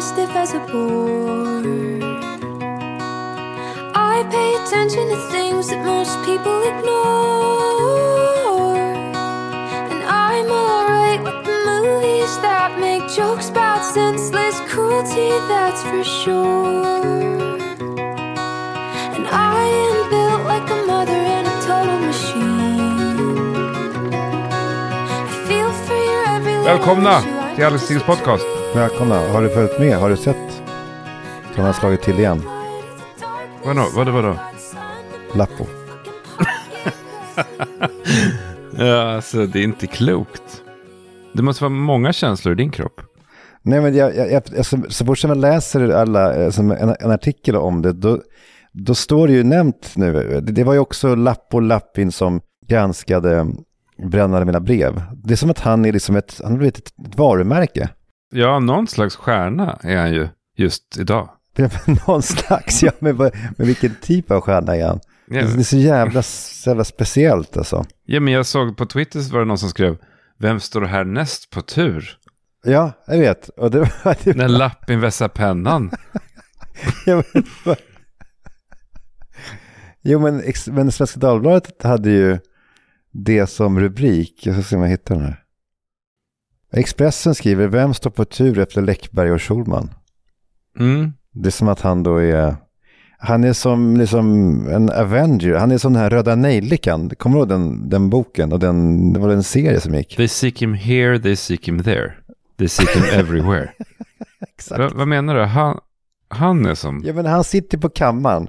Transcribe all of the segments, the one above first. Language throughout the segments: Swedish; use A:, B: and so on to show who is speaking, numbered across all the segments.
A: as stiff as a board. I pay attention to things that most people ignore. And I'm alright with the movies that make jokes about senseless cruelty, that's for sure. And I am built like a mother in a total machine. I feel for your every
B: Välkomna till Alex Stigls podcast.
C: Välkomna. Har du följt med? Har du sett? Han har slagit till igen.
B: Vadå, vadå, vadå?
C: Lappo.
B: Ja, alltså det är inte klokt. Det måste vara många känslor i din kropp.
C: Nej, men jag, jag, jag, alltså, så fort man läser alla, eh, som en, en artikel om det, då, då står det ju nämnt nu. Det, det var ju också Lappo Lappin som granskade Brännande mina brev. Det är som att han är liksom ett, han har blivit ett, ett varumärke.
B: Ja, någon slags stjärna är han ju just idag.
C: Någon slags, ja, men, men vilken typ av stjärna är han?
B: Ja,
C: Det är så jävla, så jävla speciellt alltså.
B: ja, men jag såg på Twitter var det någon som skrev Vem står härnäst på tur?
C: Ja, jag vet. Och det, var- det,
B: När Lappin vässar pennan.
C: Ja, men, jo, men, men Svenska Dagbladet hade ju det som rubrik. Jag ska se om jag hittar den här. Expressen skriver, vem står på tur efter Läckberg och Schulman?
B: Mm.
C: Det är som att han då är, han är som liksom en Avenger. Han är som den här Röda Nejlikan. Kommer du ihåg den, den boken? Och den, det var en serie som gick.
B: They seek him here, they seek him there. They seek him everywhere.
C: Exakt.
B: Va, vad menar du? Han, han är som...
C: Ja, men han sitter på kammaren.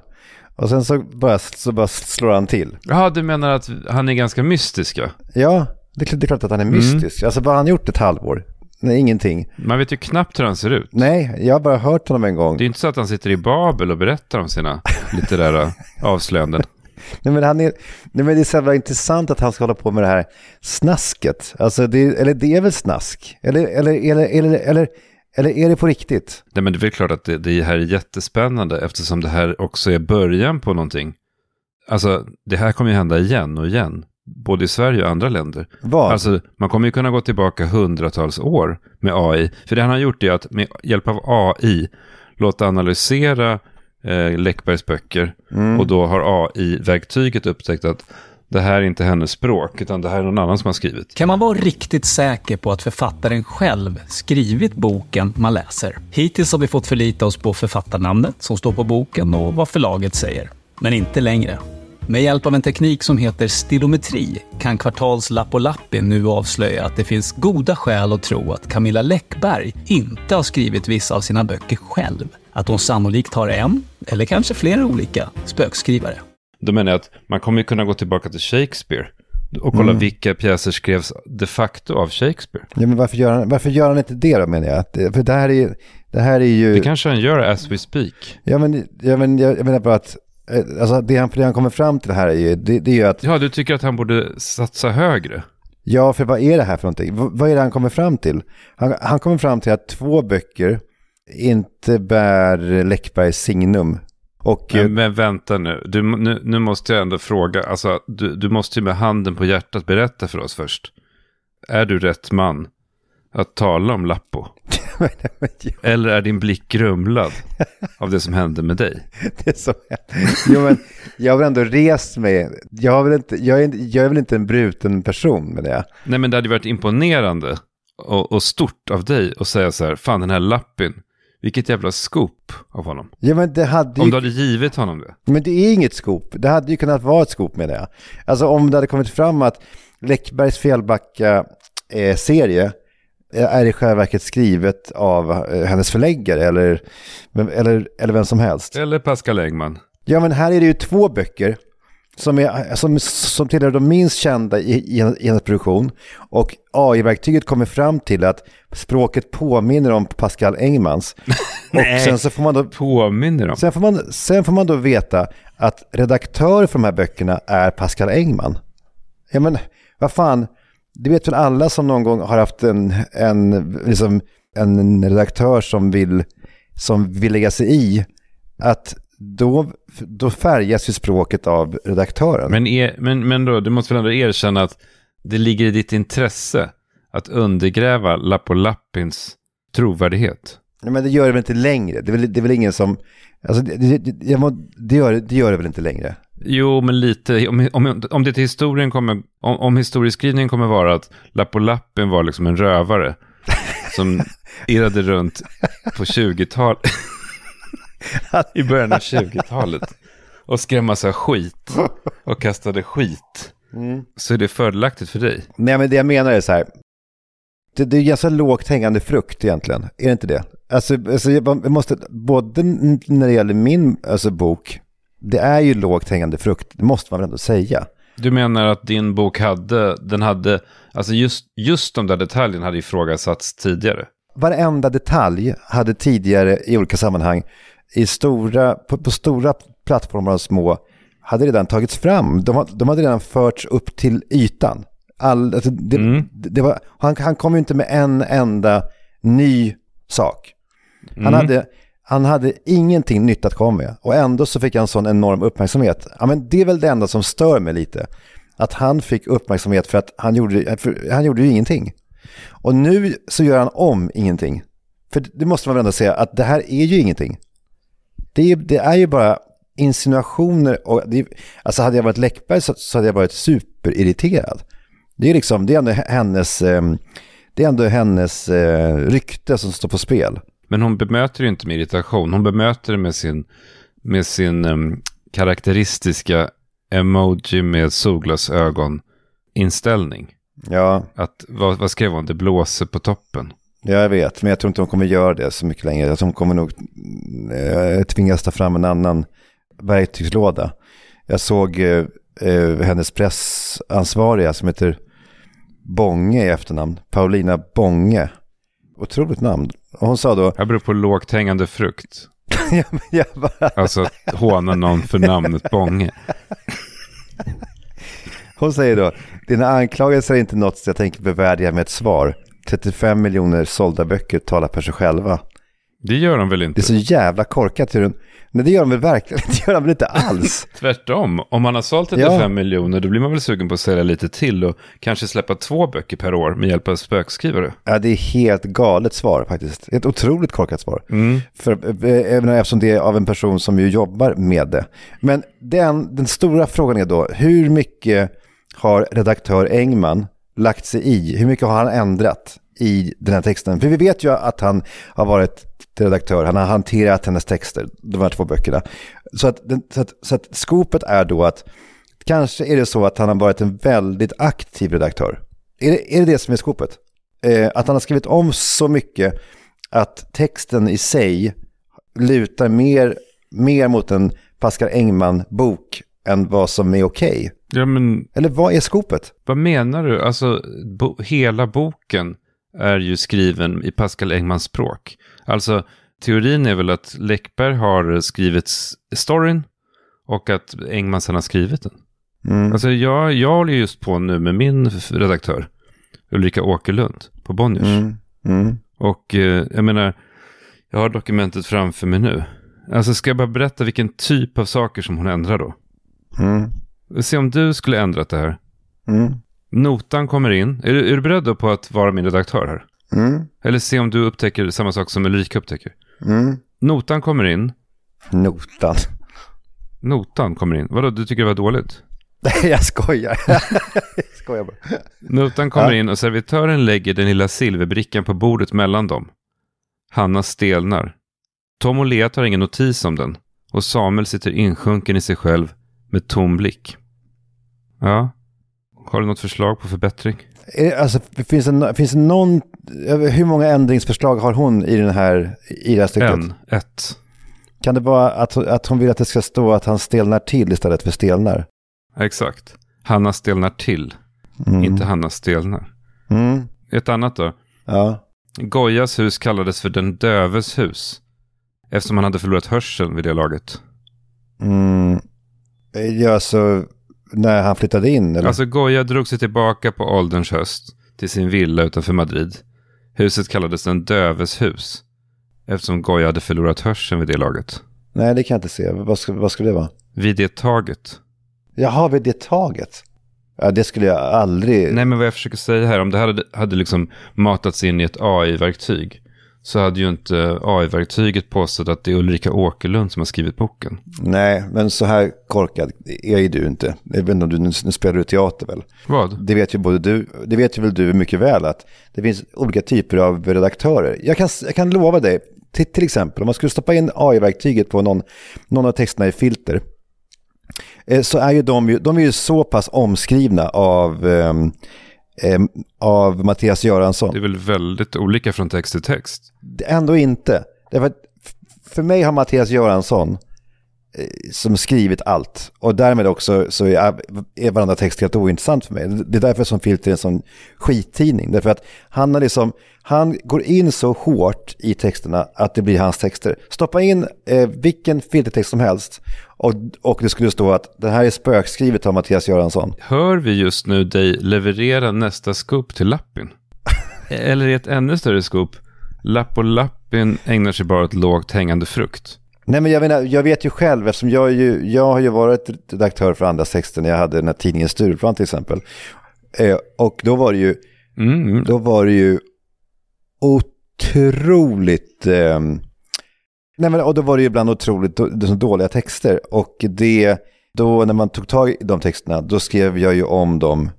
C: Och sen så bara, så bara slår han till.
B: Ja, du menar att han är ganska mystisk, ja?
C: Ja, det är, klart- det är klart att han är mystisk. Alltså vad har han gjort ett halvår? Nej, ingenting.
B: Man vet ju knappt hur han ser ut.
C: Nej, jag har bara hört honom en gång.
B: Det är inte så att han sitter i Babel och berättar om sina litterära avslöjanden.
C: Nej, men han är, nej, men det är så jävla intressant att han ska hålla på med det här snasket. Alltså, det, eller det är väl snask? Eller, eller, eller, eller, eller, eller är det på riktigt?
B: Nej, men det är väl klart att det, det här är jättespännande eftersom det här också är början på någonting. Alltså, det här kommer ju hända igen och igen. Både i Sverige och andra länder.
C: Vad?
B: Alltså, man kommer ju kunna gå tillbaka hundratals år med AI. För det han har gjort är att med hjälp av AI låta analysera eh, Läckbergs böcker.
C: Mm.
B: Och då har AI-verktyget upptäckt att det här är inte hennes språk, utan det här är någon annan som har skrivit.
D: Kan man vara riktigt säker på att författaren själv skrivit boken man läser? Hittills har vi fått förlita oss på författarnamnet som står på boken och vad förlaget säger. Men inte längre. Med hjälp av en teknik som heter stilometri kan Kvartals Lapp och Lappi nu avslöja att det finns goda skäl att tro att Camilla Läckberg inte har skrivit vissa av sina böcker själv. Att hon sannolikt har en, eller kanske flera olika, spökskrivare.
B: Då menar jag att man kommer ju kunna gå tillbaka till Shakespeare och kolla vilka pjäser skrevs de facto av Shakespeare.
C: Ja, men varför gör, han, varför gör han inte det då menar jag? Det- För det här är, det här är ju...
B: Det kanske han gör as we speak.
C: Ja, men, ja, men jag, jag menar bara att eh, alltså, det, han, det han kommer fram till här är ju, det, det är ju att
B: Ja, du tycker att han borde satsa högre?
C: Ja, för vad är det här för någonting? V- vad är det han kommer fram till? Han, han kommer fram till att två böcker inte bär Läckbergs signum. Och
B: Men, men vänta nu. Du, nu, nu måste jag ändå fråga. Alltså, du, du måste ju med handen på hjärtat berätta för oss först. Är du rätt man att tala om Lappo? Eller är din blick grumlad av det som hände med dig?
C: det så, jo, men jag har väl ändå rest mig. Jag, har väl inte, jag, är, jag är väl inte en bruten person med det.
B: Nej, men det hade varit imponerande och, och stort av dig att säga så här, fan den här Lappin, vilket jävla scoop av honom.
C: Ja, men det hade
B: Om
C: ju,
B: du hade givit honom det.
C: men det är inget skop. Det hade ju kunnat vara ett skop med det. Alltså om det hade kommit fram att Läckbergs Fjällbacka-serie är i själva verket skrivet av eh, hennes förläggare eller, eller, eller vem som helst.
B: Eller Pascal Engman.
C: Ja, men här är det ju två böcker som, är, som, som tillhör de minst kända i, i, i produktion. Och AI-verktyget kommer fram till att språket påminner om Pascal Engmans. Och sen så får man då
B: Påminner om.
C: Sen får, man, sen får man då veta att redaktör för de här böckerna är Pascal Engman. Ja men, vad fan, det vet väl alla som någon gång har haft en, en, liksom, en redaktör som vill, som vill lägga sig i, att då, då färgas ju språket av redaktören.
B: Men, är, men, men då, du måste väl ändå erkänna att det ligger i ditt intresse att undergräva Lappo Lappins trovärdighet.
C: Nej, men det gör det väl inte längre? Det är väl, det är väl ingen som... Alltså, det, det, må, det, gör, det gör det väl inte längre?
B: Jo, men lite. Om, om, om det till historien kommer... Om, om historieskrivningen kommer vara att Lappolappen var liksom en rövare som irrade runt på 20-talet. I början av 20-talet. Och skrev massa skit. Och kastade skit. Så är det fördelaktigt för dig.
C: Nej, men det jag menar är så här. Det, det är ganska lågt hängande frukt egentligen. Är det inte det? Alltså, alltså jag måste, både när det gäller min alltså, bok, det är ju lågt hängande frukt. Det måste man väl ändå säga.
B: Du menar att din bok hade, den hade, alltså just, just de där detaljerna hade ifrågasatts tidigare?
C: Varenda detalj hade tidigare i olika sammanhang, i stora, på, på stora plattformar och små, hade redan tagits fram. De, de hade redan förts upp till ytan. All, alltså det, mm. det var, han, han kom ju inte med en enda ny sak. Han, mm. hade, han hade ingenting nytt att komma med. Och ändå så fick han sån enorm uppmärksamhet. Ja, men det är väl det enda som stör mig lite. Att han fick uppmärksamhet för att han gjorde, han gjorde ju ingenting. Och nu så gör han om ingenting. För det måste man väl ändå säga att det här är ju ingenting. Det är, det är ju bara insinuationer. Och det, alltså hade jag varit Läckberg så, så hade jag varit superirriterad. Det är liksom, det är ändå hennes, ehm, det är ändå hennes eh, rykte som står på spel.
B: Men hon bemöter det inte med irritation. Hon bemöter det med sin, med sin um, karaktäristiska emoji med solglasögon inställning.
C: Ja.
B: Att, vad, vad skrev hon? Det blåser på toppen.
C: Ja, jag vet, men jag tror inte hon kommer göra det så mycket längre. Tror hon kommer nog eh, tvingas ta fram en annan verktygslåda. Jag såg eh, eh, hennes pressansvariga som heter Bonge i efternamn. Paulina Bonge. Otroligt namn. Och hon sa då...
B: Jag beror på lågt hängande frukt.
C: ja, jag bara...
B: Alltså håna någon för namnet Bonge.
C: hon säger då, dina anklagelser är inte något jag tänker bevärdiga med ett svar. 35 miljoner sålda böcker talar för sig själva.
B: Det gör de väl inte?
C: Det är så jävla korkat hur den... Nej, det gör de väl verkligen Det gör de väl inte alls?
B: Tvärtom. Om man har sålt 35 ja. miljoner då blir man väl sugen på att sälja lite till och kanske släppa två böcker per år med hjälp av spökskrivare.
C: Ja, det är helt galet svar faktiskt. Ett otroligt korkat svar.
B: Mm.
C: För, även eftersom det är av en person som ju jobbar med det. Men den, den stora frågan är då, hur mycket har redaktör Engman lagt sig i? Hur mycket har han ändrat i den här texten? För vi vet ju att han har varit redaktör, han har hanterat hennes texter, de här två böckerna. Så att, så att, så att skopet är då att kanske är det så att han har varit en väldigt aktiv redaktör. Är det är det, det som är skopet? Eh, att han har skrivit om så mycket att texten i sig lutar mer, mer mot en Pascal Engman-bok än vad som är okej. Okay.
B: Ja, men...
C: Eller vad är skopet?
B: Vad menar du? Alltså, bo hela boken är ju skriven i Pascal Engmans språk. Alltså, teorin är väl att Läckberg har skrivit storyn och att Engman sen har skrivit den. Mm. Alltså, jag, jag håller just på nu med min redaktör, Ulrika Åkerlund, på Bonniers.
C: Mm. Mm.
B: Och eh, jag menar, jag har dokumentet framför mig nu. Alltså, ska jag bara berätta vilken typ av saker som hon ändrar då?
C: Mm.
B: Se om du skulle ändrat det här.
C: Mm.
B: Notan kommer in. Är du, är du beredd på att vara min redaktör här?
C: Mm.
B: Eller se om du upptäcker samma sak som Ulrika upptäcker.
C: Mm.
B: Notan kommer in.
C: Notan.
B: Notan kommer in. Vadå, du tycker det var dåligt?
C: jag skojar. jag skojar bara.
B: Notan kommer ja. in och servitören lägger den lilla silverbrickan på bordet mellan dem. Hanna stelnar. Tom och Lea tar ingen notis om den. Och Samuel sitter insjunken i sig själv med tom blick. Ja, har du något förslag på förbättring?
C: Alltså, finns, det, finns det någon, hur många ändringsförslag har hon i, den här, i det här stycket?
B: En, ett.
C: Kan det vara att, att hon vill att det ska stå att han stelnar till istället för stelnar?
B: Exakt. Hanna stelnar till, mm. inte Hanna stelnar.
C: Mm.
B: Ett annat då.
C: Ja.
B: Gojas hus kallades för den döves hus. Eftersom han hade förlorat hörseln vid det laget.
C: Mm. Ja, så när han flyttade in? Eller?
B: Alltså Goya drog sig tillbaka på ålderns höst till sin villa utanför Madrid. Huset kallades den döves hus. Eftersom Goya hade förlorat hörseln vid det laget.
C: Nej, det kan jag inte se. Vad, ska, vad skulle det vara?
B: Vid det taget.
C: Jaha, vid det taget. Ja, det skulle jag aldrig...
B: Nej, men vad jag försöker säga här, om det hade, hade liksom matats in i ett AI-verktyg, så hade ju inte AI-verktyget påstått att det är Ulrika Åkerlund som har skrivit boken.
C: Nej, men så här korkad är ju du inte. Inte om du, nu spelar du teater väl?
B: Vad?
C: Det vet ju både du, det vet ju väl du mycket väl att det finns olika typer av redaktörer. Jag kan, jag kan lova dig, till, till exempel om man skulle stoppa in AI-verktyget på någon, någon av texterna i filter, eh, så är ju de, de är ju så pass omskrivna av, eh, av Mattias Göransson.
B: Det är väl väldigt olika från text till text.
C: Ändå inte. Därför för mig har Mattias Göransson som skrivit allt. Och därmed också så är, är varandra text helt ointressant för mig. Det är därför som Filter är en sån skittidning. Därför att han, har liksom, han går in så hårt i texterna att det blir hans texter. Stoppa in eh, vilken filtertext som helst och, och det skulle stå att det här är spökskrivet av Mattias Göransson.
B: Hör vi just nu dig leverera nästa scoop till Lappin? Eller i ett ännu större scoop, Lapp och Lappin ägnar sig bara åt lågt hängande frukt.
C: Nej men jag, menar, jag vet ju själv, eftersom jag, ju, jag har ju varit redaktör för andra texter när jag hade den här tidningen Stureplan till exempel. Eh, och då var det ju,
B: Mm.
C: då var det ju otroligt, eh, nej men, och då var det ju ibland otroligt då, dåliga texter. Och det, då när man tog tag i de texterna, då skrev jag ju om dem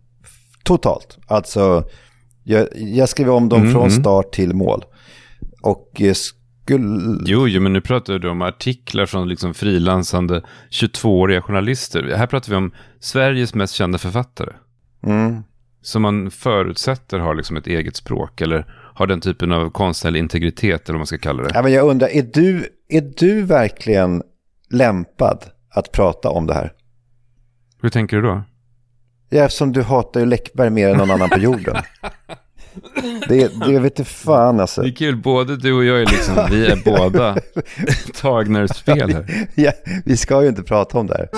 C: totalt. Alltså, jag, jag skrev om dem
B: Mm,
C: från
B: mm.
C: start till mål. Och eh, skulle...
B: Jo, jo, men nu pratar du om artiklar från liksom frilansande 22-åriga journalister. Här pratar vi om Sveriges mest kända författare.
C: Mm.
B: Som man förutsätter har liksom ett eget språk eller har den typen av konstnärlig integritet eller vad man ska kalla det.
C: Ja, men jag undrar, är du, är du verkligen lämpad att prata om det här?
B: Hur tänker du då?
C: Ja, eftersom du hatar ju Läckberg mer än någon annan på jorden. Det, det vet du fan alltså.
B: Det är kul, både du och jag är liksom, vi är båda tagna ur spel här.
C: Ja, vi ska ju inte prata om det här.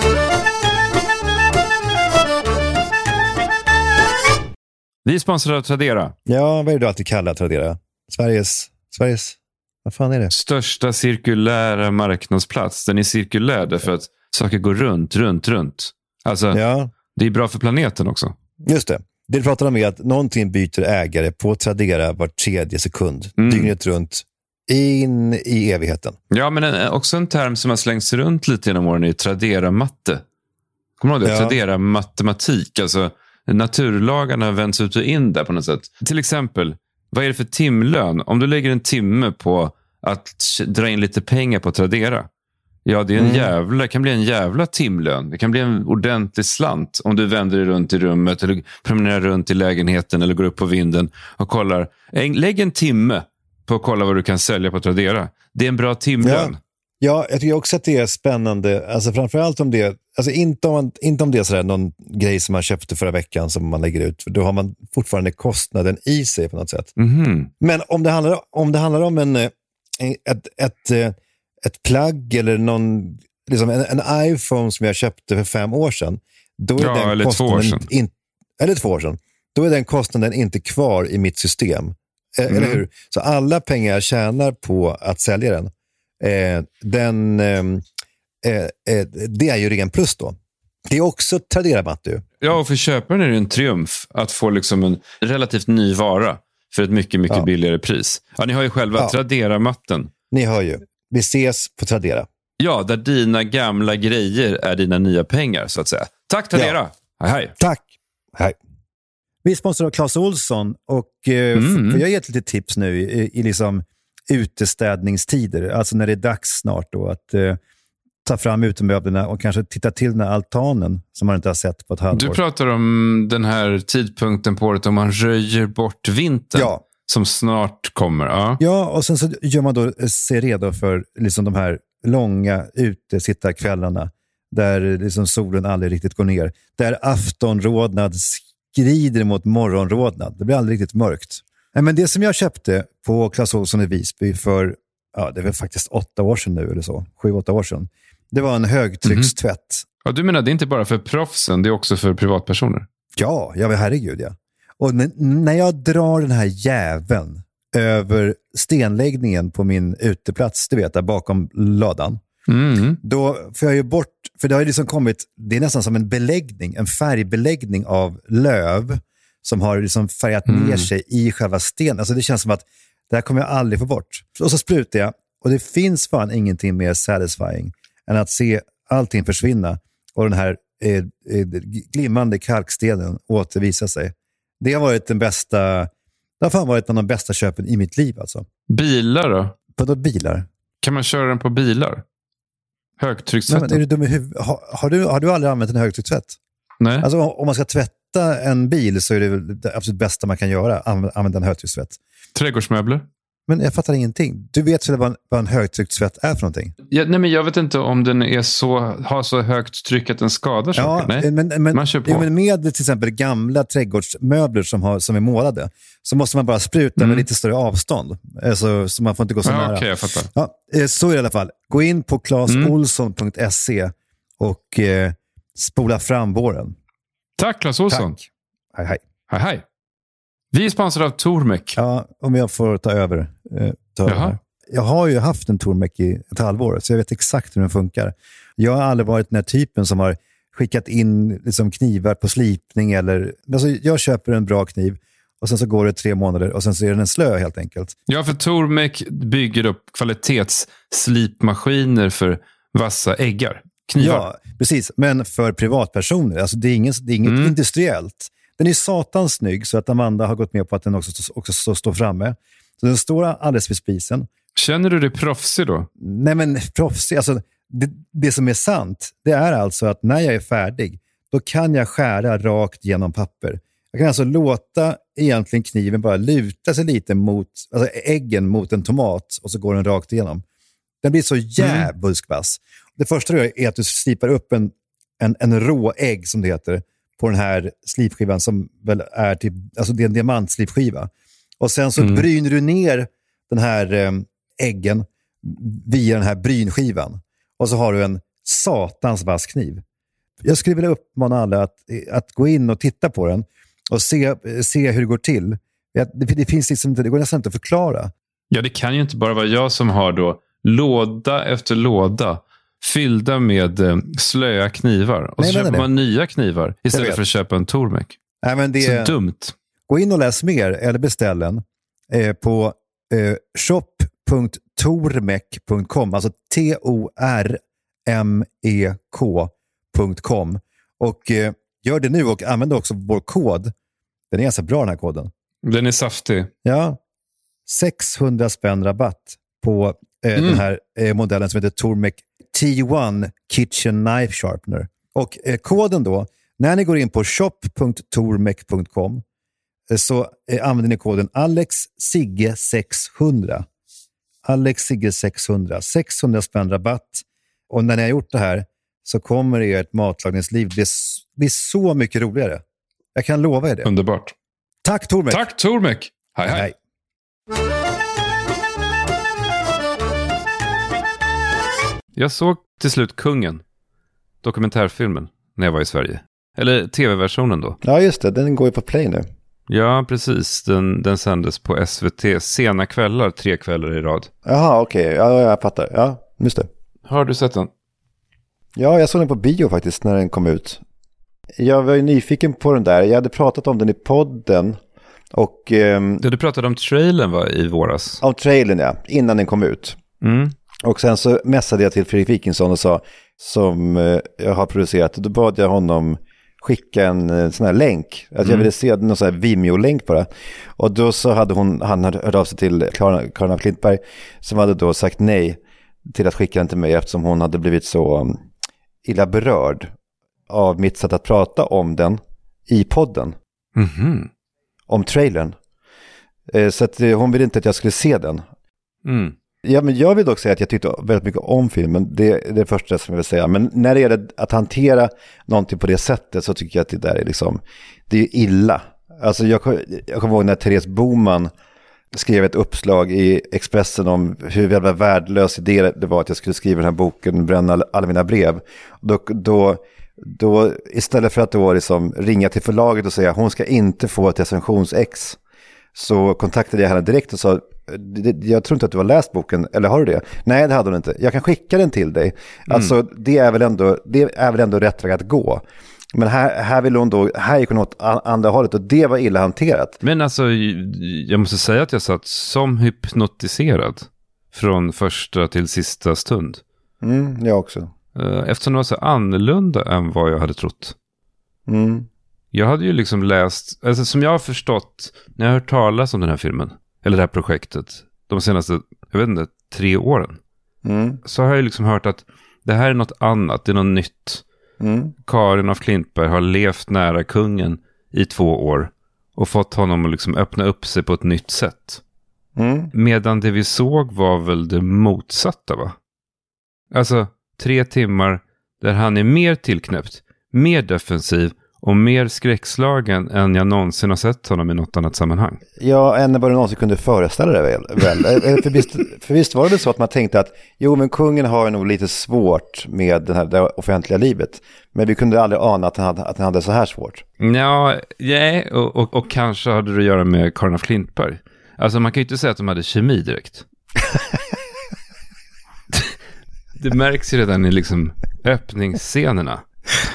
B: Vi är sponsrade av Tradera.
C: Ja, vad är det du alltid kallar Tradera? Sveriges, Sveriges, vad fan är det?
B: Största cirkulära marknadsplats. Den är cirkulär därför att saker går runt, runt, runt. Alltså,
C: Ja,
B: det är bra för planeten också.
C: just det. Det du pratar om är att någonting byter ägare på Tradera var tredje sekund,
B: Mm.
C: dygnet runt, in i evigheten.
B: Ja, men en, också en term som har slängts runt lite genom åren är Tradera-matte. Kommer du ihåg det?
C: Ja.
B: Tradera-matematik. Alltså, naturlagarna vänds ut och in där på något sätt. Till exempel, vad är det för timlön? Om du lägger en timme på att dra in lite pengar på Tradera. Ja, det, är en
C: Mm.
B: jävla, det kan bli en jävla timlön. Det kan bli en ordentlig slant om du vänder dig runt i rummet eller promenerar runt i lägenheten eller går upp på vinden och kollar. Lägg en timme på att kolla vad du kan sälja på Tradera. Det är en bra timlön.
C: Ja, jag tycker också att det är spännande. Alltså framförallt om det, alltså inte om, inte om det är sådär någon grej som man köpte förra veckan som man lägger ut. För då har man fortfarande kostnaden i sig på något sätt.
B: Mhm.
C: Men om det handlar om, det handlar om en, eh, ett, ett, eh, ett plagg eller någon, liksom en, en iPhone som jag köpte för fem år sedan. Då är
B: Ja,
C: den
B: eller två år sedan.
C: In, eller två år sedan. Då är den kostnaden inte kvar i mitt system. Eh,
B: Mm.
C: Eller hur? Så alla pengar jag tjänar på att sälja den, eh, den ehm, eh, eh, det är ju ren plus då. Det är också Tradera-matte ju.
B: Ja, och för köparen är det en triumf att få liksom en relativt ny vara för ett mycket, mycket
C: Ja.
B: billigare pris. Ja, ni har ju själva
C: Ja.
B: Tradera-matten.
C: Ni hör ju. Vi ses på Tradera.
B: Ja, där dina gamla grejer är dina nya pengar, så att säga. Tack Tradera! Hej, hej.
C: Tack. Hej. Vi är sponsrade av Clas Olsson och eh,
B: Mm.
C: jag ge ett litet tips nu i, i liksom utestädningstider, alltså när det är dags snart då att eh, ta fram utemöblerna och kanske titta till den här altanen som man inte har sett på ett halvår.
B: Du pratar om den här tidpunkten på året då man röjer bort vintern.
C: Ja.
B: Som snart kommer. Ja.
C: Ja, och sen så gör man då eh, sig redo för liksom de här långa utesittarkvällarna där liksom solen aldrig riktigt går ner. Där aftonrodnad skrider mot morgonrodnad. Det blir aldrig riktigt mörkt. Men det som jag köpte på Clas Ohlson i Visby för, ja, det väl faktiskt åtta år sedan nu eller så, sju, åtta år sedan. Det var en högtryckstvätt.
B: ja, du menar det är inte bara för proffsen, det är också för privatpersoner?
C: Ja, ja herregud ja. Och när jag drar den här jäveln över stenläggningen på min uteplats, du vet, där bakom ladan,
B: Mm.
C: då får jag ju bort, för det har ju liksom kommit, det är nästan som en beläggning, en färgbeläggning av löv som har liksom färgat ner sig i själva stenen. Alltså det känns som att Det här kommer jag aldrig få bort. Och så sprutar jag och det finns fan ingenting mer satisfying än att se allting försvinna och den här eh, eh, glimmande kalkstenen återvisa sig. Det har varit den bästa, det har fan varit en av de bästa köpen i mitt liv alltså.
B: Bilar då?
C: Vadå bilar?
B: Kan man köra den på bilar?
C: Nej,
B: Högtryckstvätten?
C: men är du dum i huvudet? Har, har, du, har du aldrig använt en högtryckstvätt?
B: Nej.
C: Alltså, om man ska tvätta en bil så är det det absolut bästa man kan göra, anv- använda en högtryckstvätt.
B: Trädgårdsmöbler?
C: Men jag fattar ingenting. Du vet väl vad vad en högtryckstvätt är för någonting?
B: Ja, nej, men jag vet inte om den är så, har så högt tryck att den skadar saker. Nej.
C: men, men,
B: Man kör på.
C: ja, men med till exempel gamla trädgårdsmöbler som, har, som är målade så måste man bara spruta
B: Mm.
C: med lite större avstånd. Alltså, så man får inte gå så
B: Ja,
C: nära.
B: Okej, jag fattar.
C: Ja, eh, så är det i alla fall. Gå in på claesolsson.se och eh, spola fram våren.
B: Tack Clas Ohlson.
C: Tack. Hej, hej.
B: Hej, hej. Vi är sponsrade av Tormek.
C: Ja, om jag får ta över. Eh. Jag har ju haft en Tormek i ett halvår, så jag vet exakt hur den funkar. Jag har aldrig varit den här typen som har skickat in liksom, knivar på slipning. Eller, alltså, jag köper en bra kniv och sen så går det tre månader och sen så är den slö helt enkelt.
B: Ja, för Tormek bygger upp kvalitetsslipmaskiner för vassa äggar. Knivar.
C: Ja, precis. Men för privatpersoner. Alltså, det är inget, det är inget
B: Mm.
C: industriellt. Den är satans snygg så att Amanda har gått med på att den också, också så står framme. Så den står alldeles vid spisen.
B: Känner du dig proffsig då?
C: Nej men proffsig, alltså det, det som är sant, det är alltså att när jag är färdig, då kan jag skära rakt genom papper. Jag kan alltså låta egentligen kniven bara luta sig lite mot, alltså äggen mot en tomat och så går den rakt igenom. Den blir så jävulsk vass. Det första du gör är att du slipar upp en, en, en rå ägg, som det heter, på den här slipskivan som väl är typ, alltså det är en diamantslipskiva. Och sen så
B: Mm.
C: bryner du ner den här eh, äggen via den här brynskivan. Och så har du en satans vass kniv. Jag skulle vilja uppmana alla att, att gå in och titta på den och se, se hur det går till. Det, det, finns liksom inte, det går nästan inte att förklara.
B: Ja, det kan ju inte bara vara jag som har då låda efter låda fyllda med eh, slöa knivar. Och
C: Nej,
B: så
C: menar
B: köper
C: det.
B: man nya knivar istället för att köpa en Tormek.
C: Nej, det,
B: Så dumt.
C: Gå in och läs mer eller beställ den eh, på eh, shop.tormek.com, alltså T-O-R-M-E-K.com. Och eh, gör det nu och använd också vår kod. Den är ganska bra den här koden.
B: Den är saftig.
C: Ja, 600 spänn rabatt på eh,
B: Mm.
C: den här eh, modellen som heter Tormek T1 Kitchen Knife Sharpener. Och eh, koden då, när ni går in på shop.tormek.com så eh, använder ni koden AlexSigge600. AlexSigge600. 600 spänn rabatt. Och när ni har gjort det här så kommer ert matlagningsliv bli, bli så mycket roligare. Jag kan lova er det.
B: Underbart.
C: Tack Tormek!
B: Tack Tormek. Hej, hej.
C: Hej.
B: Jag såg till slut Kungen, dokumentärfilmen, när jag var i Sverige. Eller tv-versionen då.
C: Ja, just det. Den går ju på play nu.
B: Ja, precis. Den, den sändes på SVT sena kvällar, tre kvällar i rad.
C: Jaha, okej. Ja, jag fattar. Ja, just det.
B: Har du sett den?
C: Ja, jag såg den på bio faktiskt när den kom ut. Jag var ju nyfiken på den där. Jag hade pratat om den i podden. Och ehm,
B: du pratade om trailern va, i våras.
C: av trailern, ja. Innan den kom ut.
B: Mm.
C: Och sen så messade jag till Fredrik Wikingsson och sa, som eh, jag har producerat, då bad jag honom skicka en eh, sån här länk. Att jag ville se någon sån här Vimeo-länk bara. Och då så hade hon, han hört av sig till Karin af Klintberg, som hade då sagt nej till att skicka den till mig eftersom hon hade blivit så um, illa berörd av mitt sätt att prata om den i podden,
B: Mhm.
C: om trailern. Eh, Så att eh, hon ville inte att jag skulle se den.
B: Mm.
C: Ja, men jag vill dock säga att jag tyckte väldigt mycket om filmen. Det är det första som jag vill säga. Men när det gäller att hantera någonting på det sättet så tycker jag att det där är liksom, det är illa. Alltså jag, jag kommer ihåg när Therese Boman skrev ett uppslag i Expressen om hur jävla värdelös idé det var att jag skulle skriva den här boken, bränna alla- mina brev. Då, då, då istället för att då liksom ringa till förlaget och säga hon ska inte få ett recensionsex så kontaktade jag henne direkt och sa, jag tror inte att du har läst boken, eller har du det? Nej, det hade hon inte. Jag kan skicka den till dig. Alltså, det är, väl ändå, det är väl ändå rätt väg att gå. Men här, här vill hon då, här gick hon åt andra hållet och det var illa hanterat.
B: Men alltså, jag måste säga att jag satt som hypnotiserad från första till sista stund.
C: Mm, jag också.
B: Eh, Eftersom det var så annorlunda än vad jag hade trott.
C: Mm.
B: Jag hade ju liksom läst, alltså som jag har förstått, när jag har hört talas om den här filmen, eller det här projektet, de senaste, jag vet inte, tre åren,
C: Mm.
B: så har jag liksom hört att det här är något annat, det är något nytt.
C: Mm.
B: Karin af Klintberg har levt nära kungen i två år och fått honom att liksom öppna upp sig på ett nytt sätt.
C: Mm.
B: Medan det vi såg var väl det motsatta va? Alltså tre timmar där han är mer tillknäppt, mer defensiv och mer skräckslagen än jag någonsin har sett honom i något annat sammanhang.
C: Ja, än vad du någonsin kunde föreställa dig väl? väl? För, visst, för visst var det så att man tänkte att jo, men kungen har nog lite svårt med det, här, det offentliga livet. Men vi kunde aldrig ana att han hade, att han hade så här svårt.
B: Ja, nej, och, och, och kanske hade det att göra med Karin af Klintberg. Alltså man kan ju inte säga att de hade kemi direkt. det märks ju redan i liksom öppningsscenerna.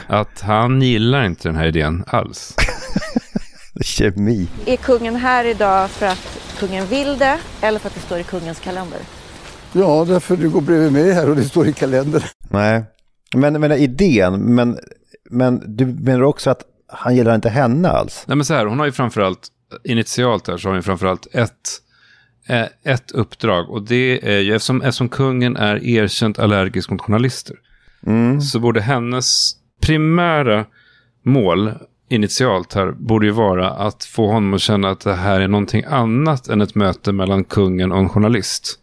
B: Att han gillar inte den här idén alls.
C: Kemi.
E: Är kungen här idag för att kungen vill det eller för att det står i kungens kalender?
F: Ja, därför du går bredvid mig här och det står i kalendern.
C: Nej, men, men idén, men, men du menar också att han gillar inte henne alls?
B: Nej men så här, hon har ju framförallt, initialt här så har hon ju framförallt ett, eh, ett uppdrag. Och det är ju, eftersom, eftersom kungen är erkänt allergisk mot journalister. Så borde hennes primära mål initialt här borde ju vara att få honom att känna att det här är någonting annat än ett möte mellan kungen och en journalist.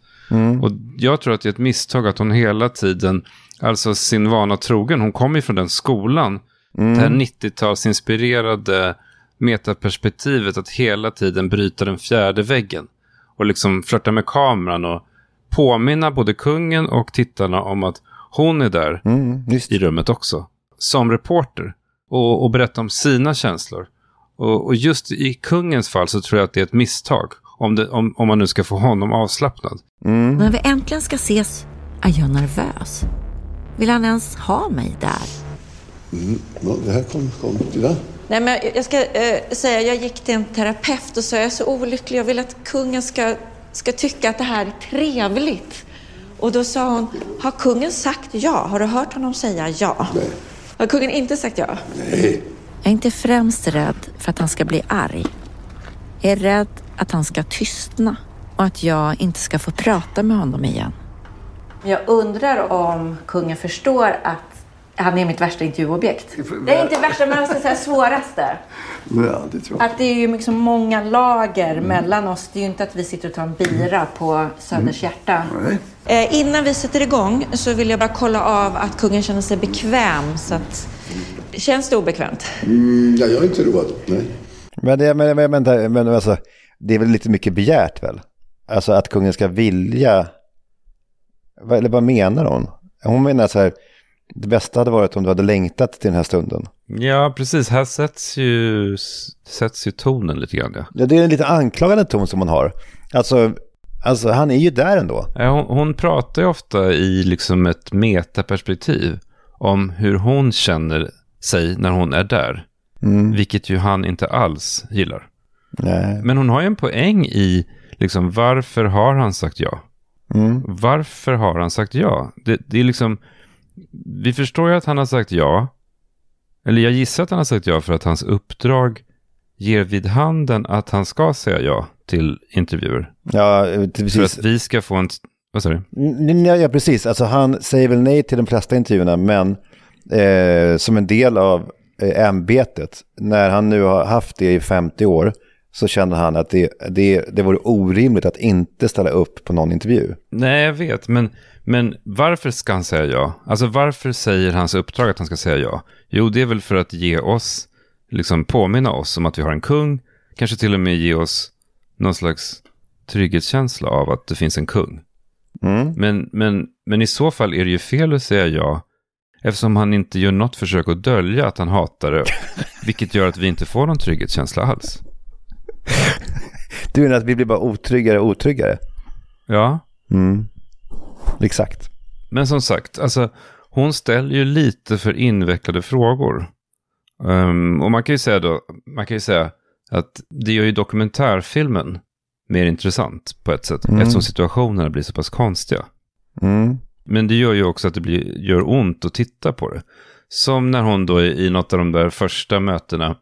B: Och jag tror att det är ett misstag att hon hela tiden, alltså sin vana trogen, hon kommer ju från den skolan, det här 90-talsinspirerade metaperspektivet att hela tiden bryta den fjärde väggen och liksom flörta med kameran och påminna både kungen och tittarna om att hon är där
C: Mm,
B: i rummet också. Som reporter. Och, och berätta om sina känslor. Och, och just i kungens fall så tror jag att det är ett misstag. Om, det, om, om man nu ska få honom avslappnad.
G: När vi äntligen ska ses är jag nervös. Vill han ens ha mig där?
F: Ja, det här kom, kom. Titta.
E: Nej, men jag ska eh, säga, jag gick till en terapeut och sa jag är så olycklig, jag vill att kungen ska, ska tycka att det här är trevligt. Och då sa hon, har kungen sagt ja? Har du hört honom säga ja?
F: Nej.
E: Har kungen inte sagt ja?
F: Nej.
G: Jag är inte främst rädd för att han ska bli arg. Jag är rädd att han ska tystna och att jag inte ska få prata med honom igen.
E: Jag undrar om kungen förstår att han är mitt värsta intervjuobjekt. Det är inte värsta, men jag ska säga svåraste.
F: Ja, det tror jag.
E: Att det är ju liksom många lager mellan oss. Det är ju inte att vi sitter och tar en bira på Söders hjärta.
F: Nej.
E: Eh, innan vi sätter igång så vill jag bara kolla av att kungen känner sig bekväm. Så att... Känns det obekvämt?
F: Mm, ja, jag är inte road. Nej.
C: Men, det, men, men, men, men alltså, det är väl lite mycket begärt väl? Alltså att kungen ska vilja... Vad- Eller vad menar hon? Hon menar så här, det bästa hade varit om du hade längtat till den här stunden.
B: Ja, precis. Här sätts ju, sätts ju tonen lite grann. Ja.
C: Ja, det är en lite anklagande ton som hon har. Alltså, alltså han är ju där ändå.
B: Ja, Hon, hon pratar ju ofta i liksom ett metaperspektiv om hur hon känner sig när hon är där. Vilket ju han inte alls gillar.
C: Nej.
B: Men hon har ju en poäng i liksom, varför har han sagt ja? Varför har han sagt ja? Det, det är liksom, vi förstår ju att han har sagt ja. Eller jag gissar att han har sagt ja för att hans uppdrag ger vid handen att han ska säga ja till intervjuer.
C: Ja, eh,
B: För
C: precis.
B: att vi ska få en... Vad sa du?
C: Ja, ja, precis. Alltså han säger väl nej till de flesta intervjuerna, men eh, som en del av eh, ämbetet, när han nu har haft det i 50 år, så känner han att det, det, det vore orimligt att inte ställa upp på någon intervju.
B: Nej, jag vet, men, men varför ska han säga ja? Alltså varför säger hans uppdrag att han ska säga ja? Jo, det är väl för att ge oss, liksom påminna oss om att vi har en kung, kanske till och med ge oss någon slags trygghetskänsla av att det finns en kung. Men, men, men i så fall är det ju fel att säga ja, eftersom han inte gör något försök att dölja att han hatar det, vilket gör att vi inte får någon trygghetskänsla alls.
C: Du menar att vi blir bara otryggare och otryggare?
B: Ja,
C: Exakt.
B: Men som sagt, alltså, hon ställer ju lite för invecklade frågor. Um, och man kan ju säga då, man kan ju säga att det gör ju dokumentärfilmen mer intressant på ett sätt.
C: Mm.
B: Eftersom situationerna blir så pass konstiga.
C: Mm.
B: Men det gör ju också att det blir, gör ont att titta på det. Som när hon då i, i något av de där första mötena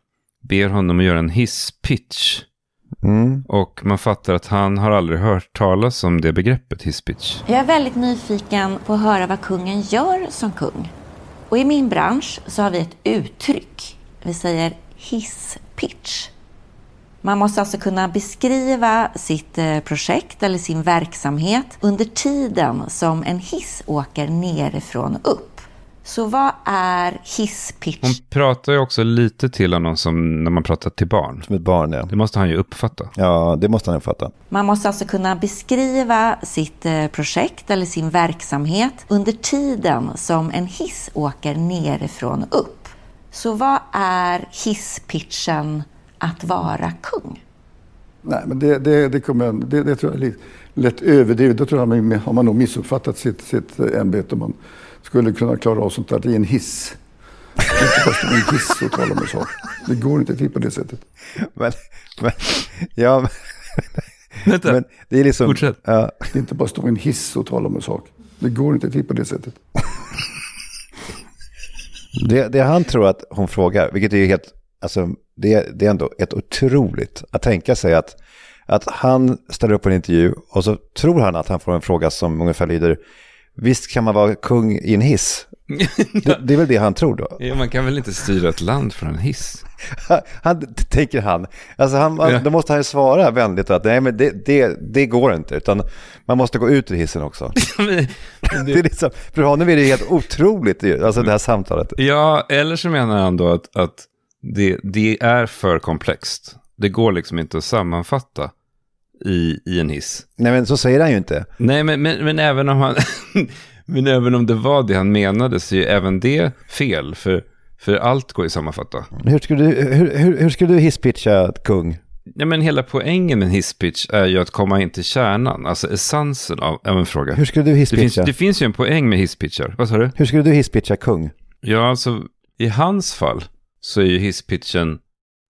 B: ber honom att göra en hisspitch.
C: Mm.
B: Och man fattar att han har aldrig hört talas om det begreppet hisspitch.
E: Jag är väldigt nyfiken på att höra vad kungen gör som kung. Och i min bransch så har vi ett uttryck. Vi säger hisspitch. Man måste alltså kunna beskriva sitt eh, projekt eller sin verksamhet under tiden som en hiss åker nerifrån upp. Så vad är hisspitch?
B: Hon pratar ju också lite till honom som när man pratar till barn.
C: Som ett barn, ja.
B: Det måste han ju uppfatta.
C: Ja, det måste han fatta.
E: Man måste alltså kunna beskriva sitt eh, projekt eller sin verksamhet under tiden som en hiss åker nerifrån och upp. Så vad är hisspitchen att vara kung?
F: Nej, men det, det, det, kommer, jag- det, det tror jag är lite lätt överdrivet. Då tror jag man, har man nog missuppfattat sitt, sitt eh, ämbete om man skulle kunna klara av sånt där i en hiss. Det är inte i en hiss och tala om en sak. Det går inte till på det sättet.
C: Men, men, ja, men,
B: Vänta,
C: men det är liksom...
B: Fortsätt.
C: Ja,
F: inte bara stå i en hiss och tala om en sak. Det går inte till på det sättet.
C: det, det han tror att hon frågar, vilket är ju helt... Alltså, det, det är ändå ett otroligt att tänka sig att, att han ställer upp på en intervju och så tror han att han får en fråga som ungefär lyder Visst kan man vara kung i en hiss? Det, det är väl det han tror då?
B: ja, man kan väl inte styra ett land från en hiss?
C: Han, tänker han. Alltså han,
B: Ja.
C: Då måste han ju svara vänligt att nej men det, det, det går inte. Utan man måste gå ut ur hissen också. det är liksom, för honom är det helt otroligt alltså det här samtalet.
B: Ja, eller så menar han då att, att det, det är för komplext. Det går liksom inte att sammanfatta i, i en hiss.
C: Nej men så säger han ju inte.
B: Nej, men, men, men, även om han, men även om det var det han menade så är ju även det fel. För, för allt går ju att sammanfatta.
C: Hur skulle du, hur, hur, hur skulle du hisspitcha kung?
B: Ja, men hela poängen med en hisspitch är ju att komma in till kärnan, alltså essensen av, av en fråga.
C: Hur skulle du
B: Det finns,
C: hisspitcha?
B: det finns ju en poäng med hisspitchar. Vad sa du?
C: Hur skulle du hisspitcha kung?
B: Ja, alltså i hans fall så är ju hisspitchen,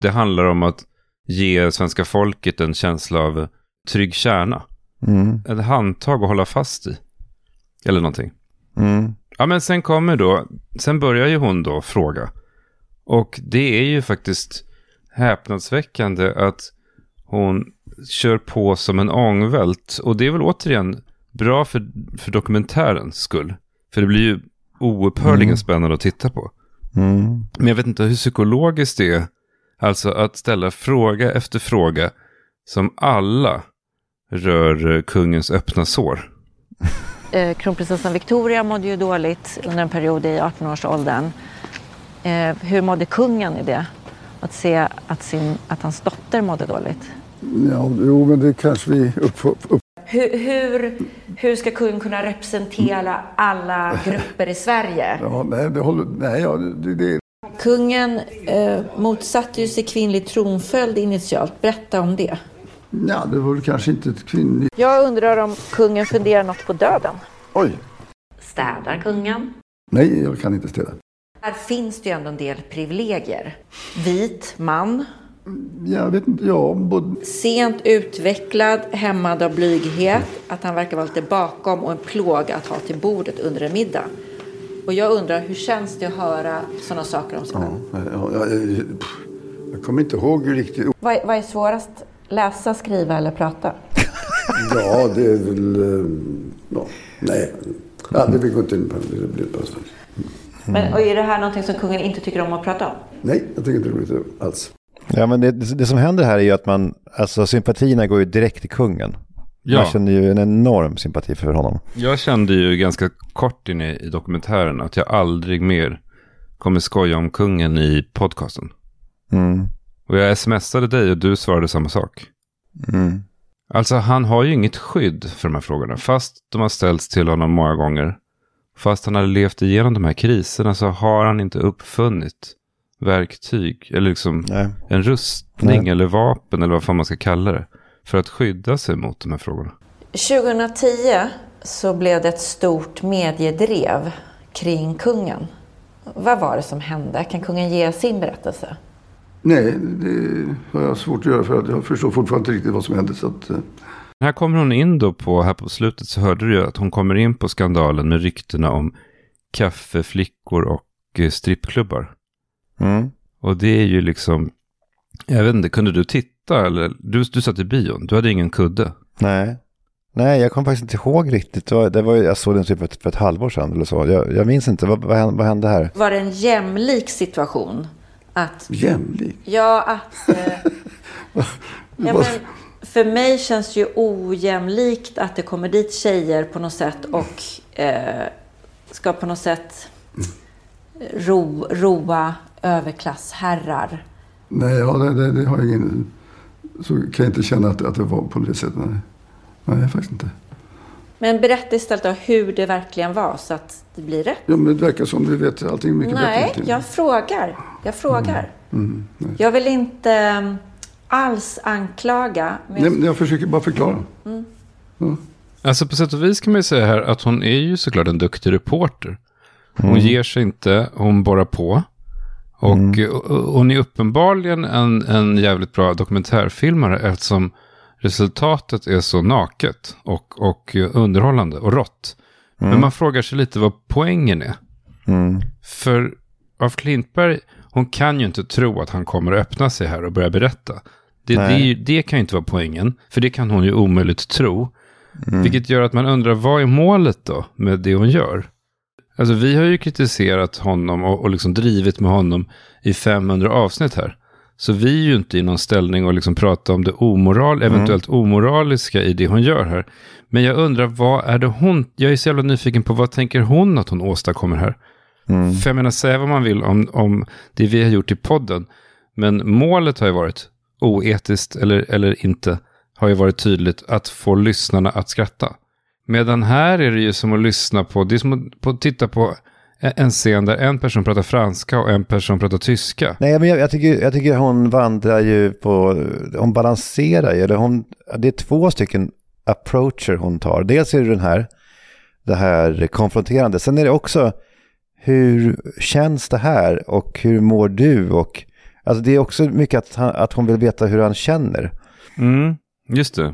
B: det handlar om att ge svenska folket en känsla av trygg kärna.
C: Mm.
B: Ett handtag att hålla fast i. Eller någonting.
C: Mm.
B: Ja, men sen kommer då, sen börjar ju hon då fråga. Och det är ju faktiskt häpnadsväckande att hon kör på som en ångvält. Och det är väl återigen bra för, för dokumentärens skull. För det blir ju oupphörligen spännande att titta på.
C: Mm.
B: Men jag vet inte hur psykologiskt det är. Alltså att ställa fråga efter fråga som alla rör eh, kungens öppna sår.
E: Eh, kronprinsessan Victoria mådde ju dåligt under en period i 18-årsåldern. Eh, hur mådde kungen i det? Att se att, sin, att hans dotter mådde dåligt.
F: Ja, jo, men det kanske vi upp, upp,
E: Hur, hur, hur ska kungen kunna representera alla grupper i Sverige?
F: ja, nej, det håller, nej, ja, det, det,
E: Kungen eh, motsatte ju sig kvinnlig tronföljd initialt. Berätta om det.
F: ja, det var väl kanske inte ett kvinnligt...
E: Jag undrar om kungen funderar något på döden.
F: Oj,
E: Städar kungen?
F: nej, jag kan inte städa.
E: Här finns det ju ändå en del privilegier. Vit man,
F: Jag vet inte, ja, både,
E: sent utvecklad, hämmad av blyghet, att han verkar vara lite bakom och en plåg att ha till bordet under en middag. Och jag undrar, hur känns det att höra sådana saker om sig själv?
F: ja, ja, ja, pff, jag kommer inte ihåg riktigt.
E: Vad, är- vad är svårast? Läsa, skriva eller prata?
F: Ja, det är väl... eh, Ja, nej. Ja, det vi går inte in på. Det blir bara så.
E: Men, och är det här någonting som kungen inte tycker om att prata om?
F: Nej, jag tycker inte det är roligt alls.
C: Ja men det, det som händer här är ju att man, alltså sympatierna går ju direkt till kungen.
B: Ja.
C: Man känner ju en enorm sympati för honom.
B: Jag kände ju ganska kort in i, i dokumentären att jag aldrig mer kommer skoja om kungen i podcasten.
C: Mm.
B: Och jag smsade dig och du svarade samma sak.
C: Mm.
B: Alltså han har ju inget skydd för de här frågorna. Fast de har ställts till honom många gånger. Fast han har levt igenom de här kriserna så har han inte uppfunnit verktyg. Eller liksom
C: Nej.
B: en rustning
C: Nej.
B: eller vapen eller vad fan man ska kalla det. För att skydda sig mot de här frågorna.
E: 2010 så blev det ett stort mediedrev kring kungen. Vad var det som hände? Kan kungen ge sin berättelse?
F: Nej, det har jag svårt att göra för att jag förstår fortfarande inte riktigt vad som hände. Så att, eh,
B: Här kommer hon in då på, här på slutet så hörde du ju att hon kommer in på skandalen med ryktena om kaffeflickor och eh, strippklubbar.
C: Mm.
B: Och det är ju liksom, jag vet inte, kunde du titta eller? Du, du satt i bion, du hade ingen kudde.
C: Nej. Nej, jag kommer faktiskt inte ihåg riktigt. Det var, det var, jag såg den typ för ett, för ett halvår sedan eller så. Jag, jag minns inte. Vad, vad, hände, vad hände här?
E: Var det en jämlik situation? Att,
F: jämlik.
E: ja, att... Eh, ja, men, för mig känns det ju ojämlikt att det kommer dit tjejer på något sätt och eh, ska på något sätt ro, roa överklassherrar.
F: Nej, ja, det, det, det har jag ingen... Så kan jag inte känna att, att det var på det sättet. Nej, nej faktiskt inte.
E: Men berätta istället då hur det verkligen var så att det blir rätt.
F: Ja, men det verkar som du vet allting mycket
E: Nej,
F: bättre.
E: jag frågar. Jag frågar.
F: Mm, nej.
E: Jag vill inte eh, alls anklaga. Men
F: Nej, men jag försöker bara förklara.
B: Alltså på sätt och vis kan man ju säga här att hon är ju såklart en duktig reporter. Hon ger sig inte, hon borrar på. Och eh, hon är uppenbarligen en, en jävligt bra dokumentärfilmare eftersom resultatet är så naket och, och eh, underhållande och rått. Men man frågar sig lite vad poängen är.
C: Mm.
B: För af Klintberg, hon kan ju inte tro att han kommer att öppna sig här och börja berätta. Det, det, det kan ju inte vara poängen, för det kan hon ju omöjligt tro. Vilket gör att man undrar, vad är målet då med det hon gör? Alltså vi har ju kritiserat honom och, och liksom drivit med honom i 500 avsnitt här. Så vi är ju inte i någon ställning att liksom prata om det omoral, eventuellt omoraliska i det hon gör här. Men jag undrar, vad är det hon, jag är så jävla nyfiken på, vad tänker hon att hon åstadkommer här? För jag menar, säga vad man vill om, om det vi har gjort i podden. Men målet har ju varit, oetiskt eller, eller inte, har ju varit tydligt att få lyssnarna att skratta. Medan här är det ju som att lyssna på, det är som att på, titta på en scen där en person pratar franska och en person pratar tyska.
C: Nej, men jag, jag, tycker, jag tycker hon vandrar ju på, hon balanserar ju, eller hon, det är två stycken approacher hon tar. Dels är det den här, det här konfronterande. Sen är det också, hur känns det här och hur mår du? Och, alltså det är också mycket att, han, att hon vill veta hur han känner.
B: Mm, just det.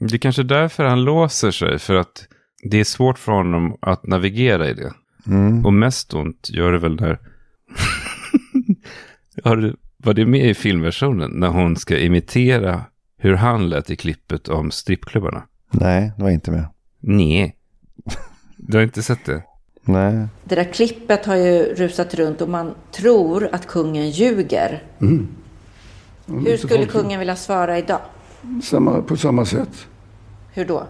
B: Det är kanske därför han låser sig, för att det är svårt för honom att navigera i det.
C: Mm.
B: Och mest ont gör det väl när... Har du, var det med i filmversionen? När hon ska imitera hur han lät i klippet om strippklubbarna?
C: Nej, det var inte med.
B: Nej. Du har inte sett det?
C: Nej.
E: Det där klippet har ju rusat runt och man tror att kungen ljuger. Hur skulle
F: folk-
E: kungen vilja svara idag?
F: Samma, på samma sätt.
E: Hur då?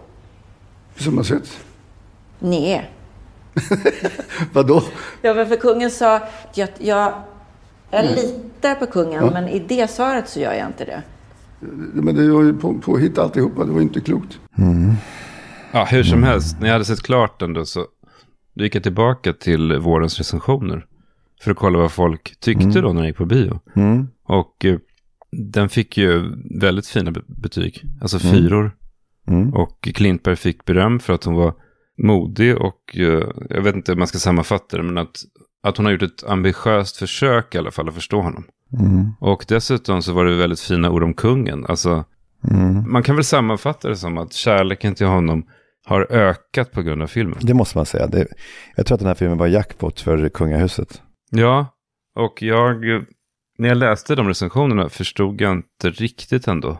F: På samma sätt.
E: Nej.
F: Vadå?
E: Ja, men för kungen sa att jag, jag, jag litar på kungen, men i det svaret så gör jag inte det.
F: Men det var ju på, påhitt alltihopa. Det var inte klokt.
B: Ja, hur som helst. När jag hade sett klart den då så då gick jag tillbaka till vårens recensioner. För att kolla vad folk tyckte då när den gick på bio.
C: Mm.
B: Och eh, den fick ju väldigt fina be- betyg. Alltså fyror.
C: Mm.
B: Och Klintberg fick beröm för att hon var modig och eh, jag vet inte hur man ska sammanfatta det. Men att, att hon har gjort ett ambitiöst försök i alla fall att förstå honom.
C: Mm.
B: Och dessutom så var det väldigt fina ord om kungen. Alltså,
C: Mm.
B: man kan väl sammanfatta det som att kärleken till honom har ökat på grund av filmen.
C: Det måste man säga. Det, jag tror att den här filmen var jackpot för kungahuset.
B: Ja, och jag, när jag läste de recensionerna förstod jag inte riktigt ändå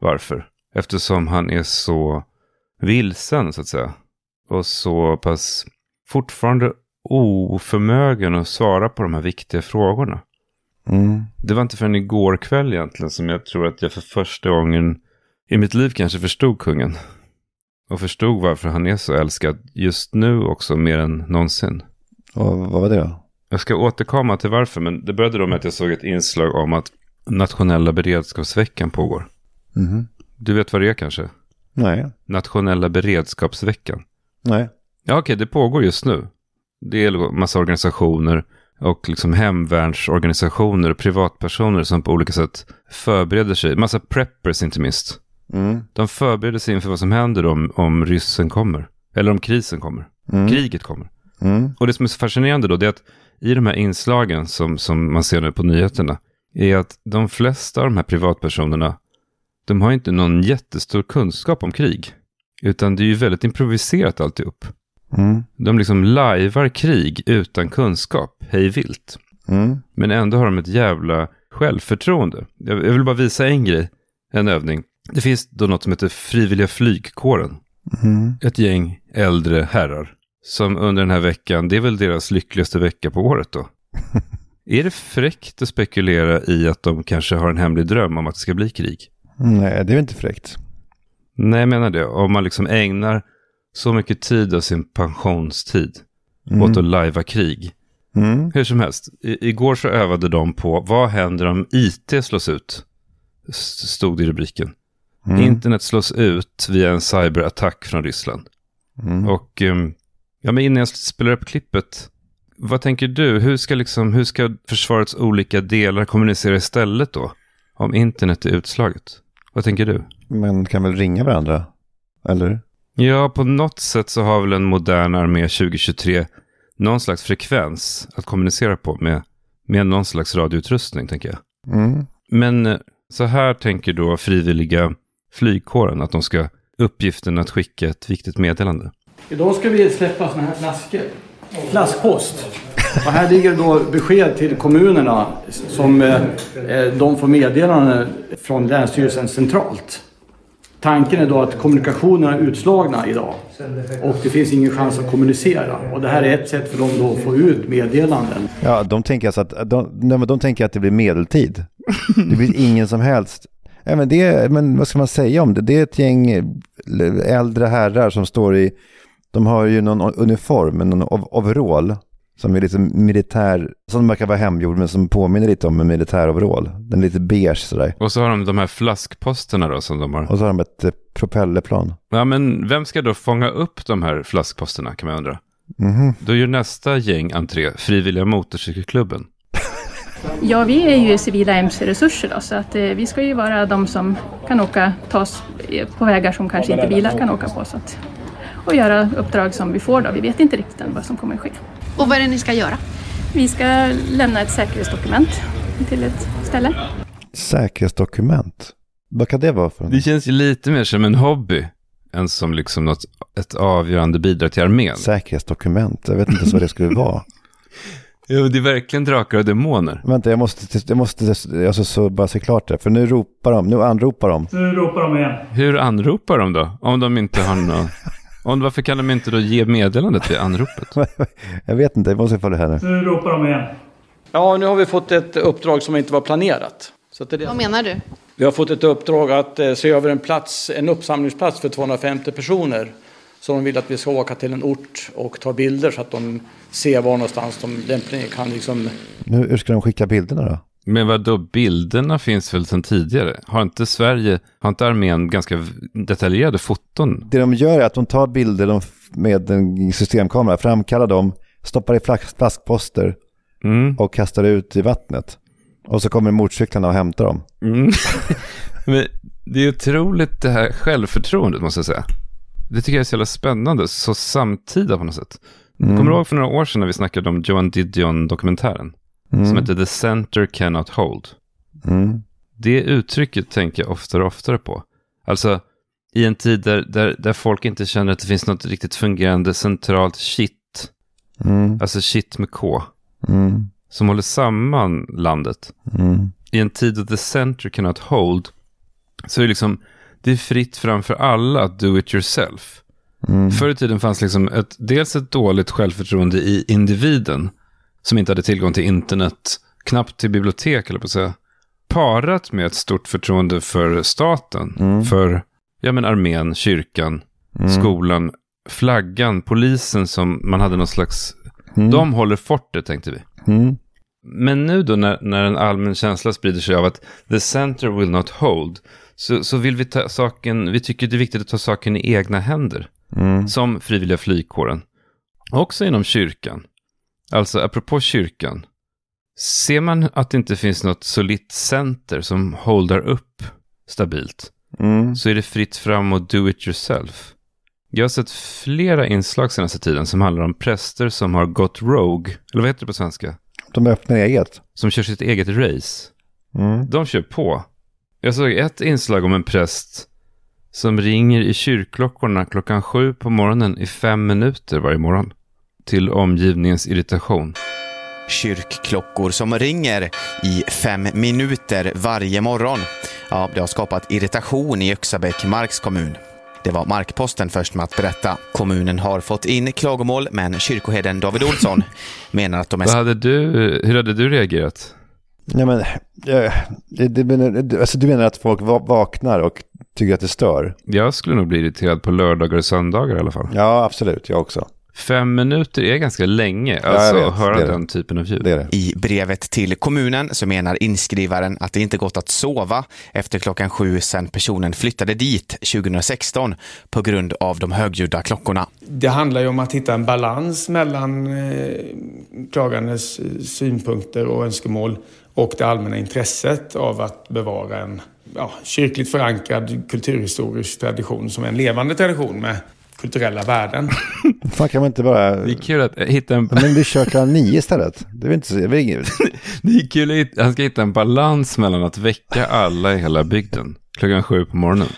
B: varför. Eftersom han är så vilsen så att säga. Och så pass fortfarande oförmögen att svara på de här viktiga frågorna.
C: Mm.
B: Det var inte förrän igår kväll egentligen som jag tror att jag för första gången i mitt liv kanske förstod kungen. Och förstod varför han är så älskad just nu också mer än någonsin.
C: Och vad var det då?
B: Jag ska återkomma till varför, men det började då med att jag såg ett inslag om att nationella beredskapsveckan pågår.
C: Mhm.
B: Du vet vad det är kanske?
C: Nej.
B: Nationella beredskapsveckan.
C: Nej.
B: Ja, okej, det pågår just nu. Det är massa organisationer och liksom hemvärnsorganisationer och privatpersoner som på olika sätt förbereder sig. Massa preppers inte minst.
C: Mm.
B: De förbereder sig inför vad som händer om, om ryssen kommer. Eller om krisen kommer.
C: Mm.
B: Kriget kommer.
C: Mm.
B: Och det som är så fascinerande då, det är att i de här inslagen som, som man ser nu på nyheterna är att de flesta av de här privatpersonerna, de har inte någon jättestor kunskap om krig. Utan det är ju väldigt improviserat alltihop.
C: Mm.
B: De liksom lajvar krig utan kunskap, hej vilt.
C: Mm.
B: Men ändå har de ett jävla självförtroende. Jag, jag vill bara visa en grej, en övning. Det finns då något som heter Frivilliga flygkåren.
C: Mm.
B: Ett gäng äldre herrar. Som under den här veckan, det är väl deras lyckligaste vecka på året då. är det fräckt att spekulera i att de kanske har en hemlig dröm om att det ska bli krig?
C: Nej, det är väl inte fräckt.
B: Nej, jag menar det. Om man liksom ägnar så mycket tid av sin pensionstid åt att lajva krig.
C: Mm.
B: Hur som helst, i, igår så övade de på vad händer om IT slås ut? Stod det i rubriken.
C: Mm.
B: Internet slås ut via en cyberattack från Ryssland.
C: Mm.
B: Och ehm, ja, men innan jag spelar upp klippet, vad tänker du? Hur ska, liksom, hur ska försvarets olika delar kommunicera istället då? Om internet är utslaget? Vad tänker du?
C: Men kan väl ringa varandra? Eller?
B: Ja, på något sätt så har väl en modern armé 2023 någon slags frekvens att kommunicera på med, med någon slags radioutrustning, tänker jag.
C: Mm.
B: Men eh, så här tänker då frivilliga flygkåren att de ska uppgiften att skicka ett viktigt meddelande.
H: Idag ska vi släppa sådana här flaskor. Flaskpost. Och här ligger då besked till kommunerna som eh, eh, de får meddelanden från Länsstyrelsen centralt. Tanken är då att kommunikationerna är utslagna idag och det finns ingen chans att kommunicera. Och det här är ett sätt för dem då att få ut meddelanden.
C: Ja, de tänker alltså att de, nej, de tänker att det blir medeltid. Det blir ingen som helst. Ja, men, det, men vad ska man säga om det? Det är ett gäng äldre herrar som står i, de har ju någon uniform, någon ov- overall. Som är lite militär, som verkar vara hemgjord men som påminner lite om en militäroverall. Den är lite beige sådär.
B: Och så har de de här flaskposterna då som de har.
C: Och så har de ett eh, propellerplan.
B: Ja, men vem ska då fånga upp de här flaskposterna kan man undra.
C: Mhm.
B: Då gör nästa gäng entré, Frivilliga Motorcykelklubben.
I: Ja, vi är ju civila MC-resurser då, så att eh, vi ska ju vara de som kan åka, tas eh, på vägar som kanske inte bilar kan åka på. Så att, och göra uppdrag som vi får då. Vi vet inte riktigt än vad som kommer att ske.
J: Och vad är det ni ska göra?
I: Vi ska lämna ett säkerhetsdokument till ett ställe.
C: Säkerhetsdokument. Vad kan det vara för
B: Det känns ju lite mer som en hobby än som liksom något, ett avgörande bidrag till armén.
C: Säkerhetsdokument. Jag vet inte ens vad det skulle vara.
B: Jo, det är verkligen drakar och demoner.
C: Vänta, jag måste, jag måste alltså, så bara se klart det. För nu ropar de, nu anropar de.
H: Nu ropar de igen.
B: Hur anropar de då? Om de inte har någon... Om, varför kan de inte då ge meddelandet vid anropet?
C: jag vet inte, jag måste få det här nu.
H: Nu ropar de igen. Ja, nu har vi fått ett uppdrag som inte var planerat. Så att det är det.
J: Vad menar du?
H: Vi har fått ett uppdrag att eh, se över en, plats, en uppsamlingsplats för 250 personer. Så de vill att vi ska åka till en ort och ta bilder så att de ser var någonstans de lämpligen kan liksom...
C: Nu, hur ska de skicka bilderna då?
B: Men vad då bilderna finns väl sedan tidigare? Har inte Sverige, har inte armén ganska detaljerade foton?
C: Det de gör är att de tar bilder de, med en systemkamera, framkallar dem, stoppar i flask, flaskposter
B: Mm.
C: och kastar ut i vattnet. Och så kommer motorcyklarna och hämtar dem.
B: Mm. Men det är otroligt det här självförtroendet måste jag säga. Det tycker jag är så jävla spännande, så samtida på något sätt.
C: Mm.
B: Kommer du ihåg för några år sedan när vi snackade om Johan Didion-dokumentären? Som heter The Center Cannot Hold.
C: Mm.
B: Det uttrycket tänker jag oftare och oftare på. Alltså, i en tid där, där, där folk inte känner att det finns något riktigt fungerande centralt shit.
C: Mm.
B: Alltså shit med K.
C: Mm.
B: Som håller samman landet.
C: Mm.
B: I en tid då the center cannot hold. Så är det liksom, det är fritt fram för alla att do it yourself.
C: Mm.
B: Förr i tiden fanns liksom ett, dels ett dåligt självförtroende i individen. Som inte hade tillgång till internet, knappt till bibliotek eller på att säga. Parat med ett stort förtroende för staten.
C: Mm.
B: För, ja men armén, kyrkan, skolan, flaggan, polisen som man hade någon slags,
C: Mm.
B: de håller fortet tänkte vi.
C: Mm.
B: Men nu då när, när en allmän känsla sprider sig av att the center will not hold. Så, så vill vi ta saken, vi tycker det är viktigt att ta saken i egna händer.
C: Mm.
B: Som frivilliga flygkåren. Också inom kyrkan. Alltså apropå kyrkan. Ser man att det inte finns något solitt center som håller upp stabilt.
C: Mm.
B: Så är det fritt fram och do it yourself. Jag har sett flera inslag senaste tiden som handlar om präster som har gått rogue. Eller vad heter det på svenska?
C: De öppnar eget.
B: Som kör sitt eget race.
C: Mm.
B: De kör på. Jag såg ett inslag om en präst som ringer i kyrkklockorna klockan sju på morgonen i fem minuter varje morgon. Till omgivningens irritation.
J: Kyrkklockor som ringer i fem minuter varje morgon. Ja, det har skapat irritation i Yxabäck, Marks kommun. Det var Markposten först med att berätta. Kommunen har fått in klagomål, men kyrkoherden David Olsson menar att de är...
B: Vad hade du, hur hade du reagerat?
C: Ja, men, ja, det, det, alltså, du menar att folk va- vaknar och tycker att det stör?
B: Jag skulle nog bli irriterad på lördagar och söndagar i alla fall.
C: Ja, absolut. Jag också.
B: Fem minuter är ganska länge, alltså
C: vet.
B: att höra
C: Det
B: den typen av ljud.
C: Det det.
J: I brevet till kommunen så menar inskrivaren att det inte gått att sova efter klockan sju sedan personen flyttade dit 2016 på grund av de högljudda klockorna.
K: Det handlar ju om att hitta en balans mellan eh, klagandes eh, synpunkter och önskemål och det allmänna intresset av att bevara en ja, kyrkligt förankrad kulturhistorisk tradition som är en levande tradition med kulturella värden.
C: Fan kan man inte bara...
B: Det är kul att hitta en...
C: Men vi kör klockan nio istället. Det är inte så... Det är inget...
B: Det är kul att han ska hitta en balans mellan att väcka alla i hela bygden klockan sju på morgonen.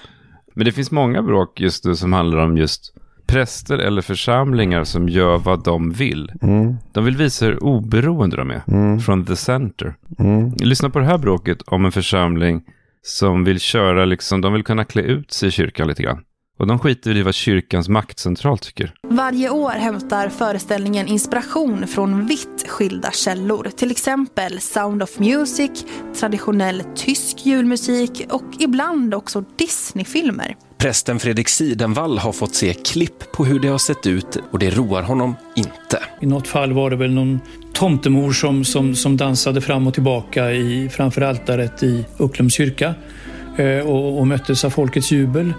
B: Men det finns många bråk just nu som handlar om just präster eller församlingar som gör vad de vill.
C: Mm.
B: De vill visa hur oberoende de är från the center.
C: Mm.
B: Lyssna på det här bråket om en församling som vill köra, liksom, de vill kunna klä ut sig i kyrkan lite grann. Och de skiter i vad kyrkans maktcentral tycker.
L: Varje år hämtar föreställningen inspiration från vitt skilda källor. Till exempel Sound of Music, traditionell tysk julmusik och ibland också Disney-filmer.
M: Prästen Fredrik Sidenvall har fått se klipp på hur det har sett ut och det roar honom inte.
N: I något fall var det väl någon tomtemor som, som, som dansade fram och tillbaka i, framför altaret i Ucklums kyrka eh, och, och möttes av folkets jubel.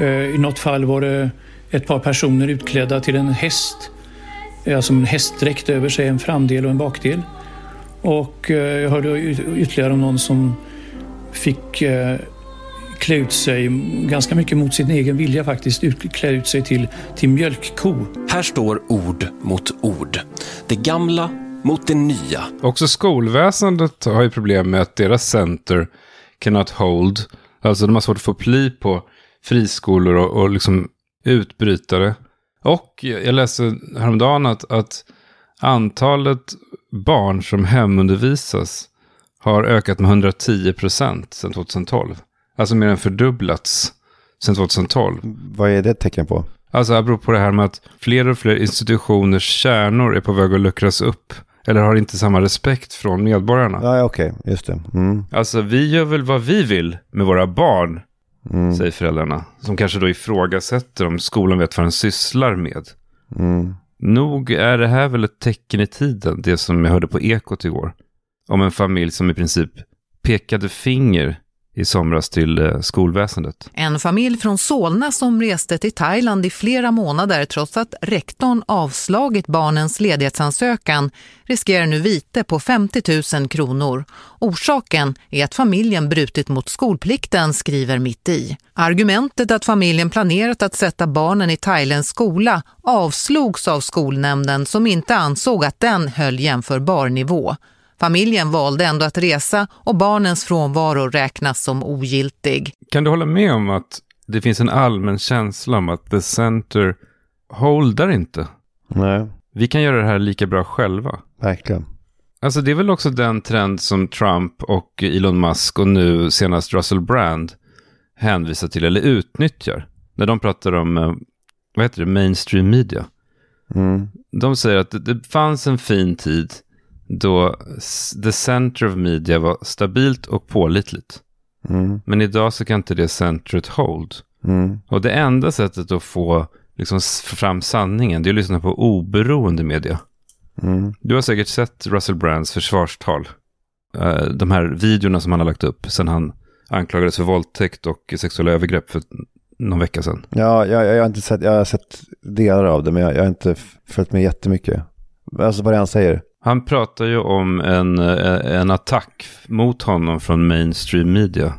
N: Eh, I något fall var det ett par personer utklädda till en häst, eh, alltså en hästdräkt över sig, en framdel och en bakdel. Och eh, jag hörde ytterligare om någon som fick klä ut sig ganska mycket mot sin egen vilja faktiskt, klä ut sig till, till mjölkko.
M: Här står ord mot ord. Det gamla mot det nya.
B: Också skolväsendet har ju problem med att deras center cannot hold. Alltså de har svårt att få pli på friskolor och, och liksom utbrytare. Och jag läste häromdagen att, att antalet barn som hemundervisas har ökat med 110 procent sedan 2012. Alltså mer än fördubblats sedan 2012.
C: Vad är det ett tecken på?
B: Alltså apropå det här med att fler och fler institutioners kärnor är på väg att luckras upp. Eller har inte samma respekt från medborgarna.
C: Ja, okej. Just det. Mm.
B: Alltså vi gör väl vad vi vill med våra barn,
C: Mm.
B: säger föräldrarna. Som kanske då ifrågasätter om skolan vet vad den sysslar med.
C: Mm.
B: Nog är det här väl ett tecken i tiden, det som jag hörde på Ekot igår. Om en familj som i princip pekade finger i somras till eh, skolväsendet.
O: En familj från Solna som reste till Thailand i flera månader trots att rektorn avslagit barnens ledighetsansökan riskerar nu vite på 50 000 kronor. Orsaken är att familjen brutit mot skolplikten, skriver Mitt i. Argumentet att familjen planerat att sätta barnen i thailändsk skola avslogs av skolnämnden som inte ansåg att den höll jämförbar nivå. Familjen valde ändå att resa och barnens frånvaro räknas som ogiltig.
B: Kan du hålla med om att det finns en allmän känsla om att the center holdar inte?
C: Nej,
B: Vi kan göra det här lika bra själva.
C: verkligen.
B: Alltså det är väl också den trend som Trump och Elon Musk och nu senast Russell Brand hänvisar till eller utnyttjar. När de pratar om, eh, vad heter det, mainstream media.
C: Mm.
B: De säger att det, det fanns en fin tid då the center of media var stabilt och pålitligt.
C: Mm.
B: Men idag så kan inte det centret hold.
C: Mm.
B: Och det enda sättet att få liksom, fram sanningen, det är att lyssna på oberoende media.
C: Mm.
B: Du har säkert sett Russell Brands försvarstal. Eh, De här videorna som han har lagt upp sen han anklagades för våldtäkt och sexuella övergrepp för någon vecka sedan.
C: Ja, jag, jag, har inte sett, jag har sett delar av det, men jag, jag har inte följt med jättemycket. Alltså vad det han säger.
B: Han pratar ju om en, eh, en attack mot honom från mainstream media.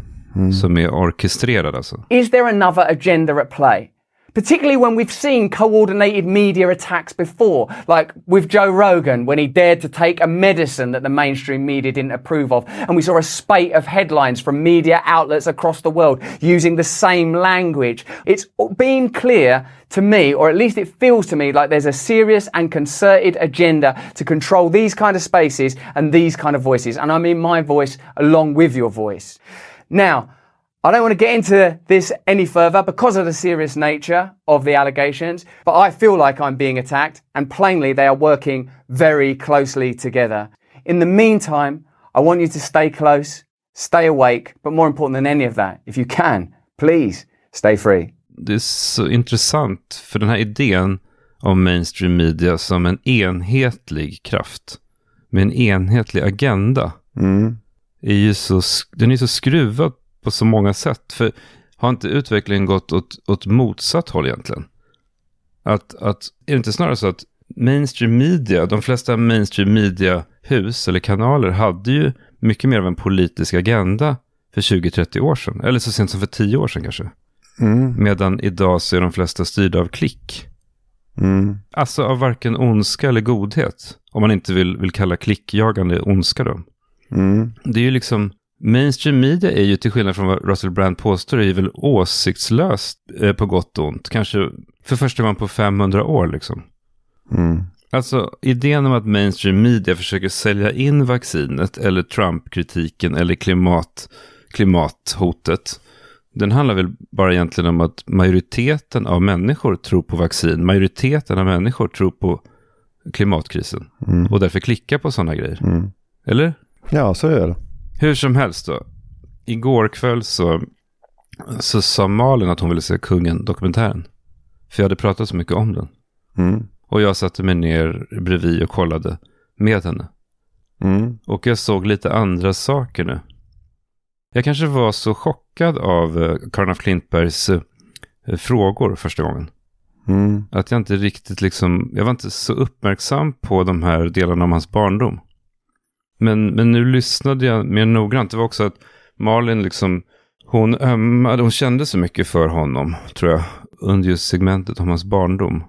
B: Som är orkestrerad alltså.
P: Is there another agenda at play? Particularly when we've seen coordinated media attacks before, like with Joe Rogan when he dared to take a medicine that the mainstream media didn't approve of. And we saw a spate of headlines from media outlets across the world using the same language. It's been clear to me, or at least it feels to me like there's a serious and concerted agenda to control these kind of spaces and these kind of voices. And I mean my voice along with your voice. Now, I don't want to get into this any further because of the serious nature of the allegations, but I feel like I'm being attacked, and plainly they are working very closely together. In the meantime, I want you to stay close, stay awake, but more important than any of that, if you can, please stay free.
B: Det är så intressant för den här idén om mainstream media som en enhetlig kraft med en enhetlig agenda
C: Mm.
B: är ju så, den är så skruvad på så många sätt. För har inte utvecklingen gått åt, åt motsatt håll egentligen? Att, att, är det inte snarare så att mainstream media, de flesta mainstream media-hus eller kanaler hade ju mycket mer av en politisk agenda för 20-30 år sedan. Eller så sent som för 10 år sedan kanske.
C: Mm.
B: Medan idag så är de flesta styrda av klick.
C: Mm.
B: Alltså av varken ondska eller godhet. Om man inte vill, vill kalla klickjagande ondska då.
C: Mm.
B: Det är ju liksom, mainstream media är ju till skillnad från vad Russell Brand påstår, är ju väl åsiktslöst eh, på gott och ont. Kanske för första gången på 500 år liksom.
C: Mm.
B: Alltså idén om att mainstream media försöker sälja in vaccinet eller Trump-kritiken eller klimat, klimathotet. Den handlar väl bara egentligen om att majoriteten av människor tror på vaccin. Majoriteten av människor tror på klimatkrisen.
C: Mm.
B: Och därför klickar på sådana grejer.
C: Mm.
B: Eller?
C: Ja, så är det.
B: Hur som helst då. Igår kväll så, så sa Malin att hon ville se Kungen-dokumentären. För jag hade pratat så mycket om den.
C: Mm.
B: Och jag satte mig ner bredvid och kollade med henne.
C: Mm.
B: Och jag såg lite andra saker nu. Jag kanske var så chockad av eh, Karin af Klintbergs eh, frågor första gången.
C: Mm.
B: Att jag inte riktigt liksom, jag var inte så uppmärksam på de här delarna om hans barndom. Men, men nu lyssnade jag mer noggrant. Det var också att Malin liksom, hon ömmade, hon kände så mycket för honom, tror jag, under just segmentet om hans barndom.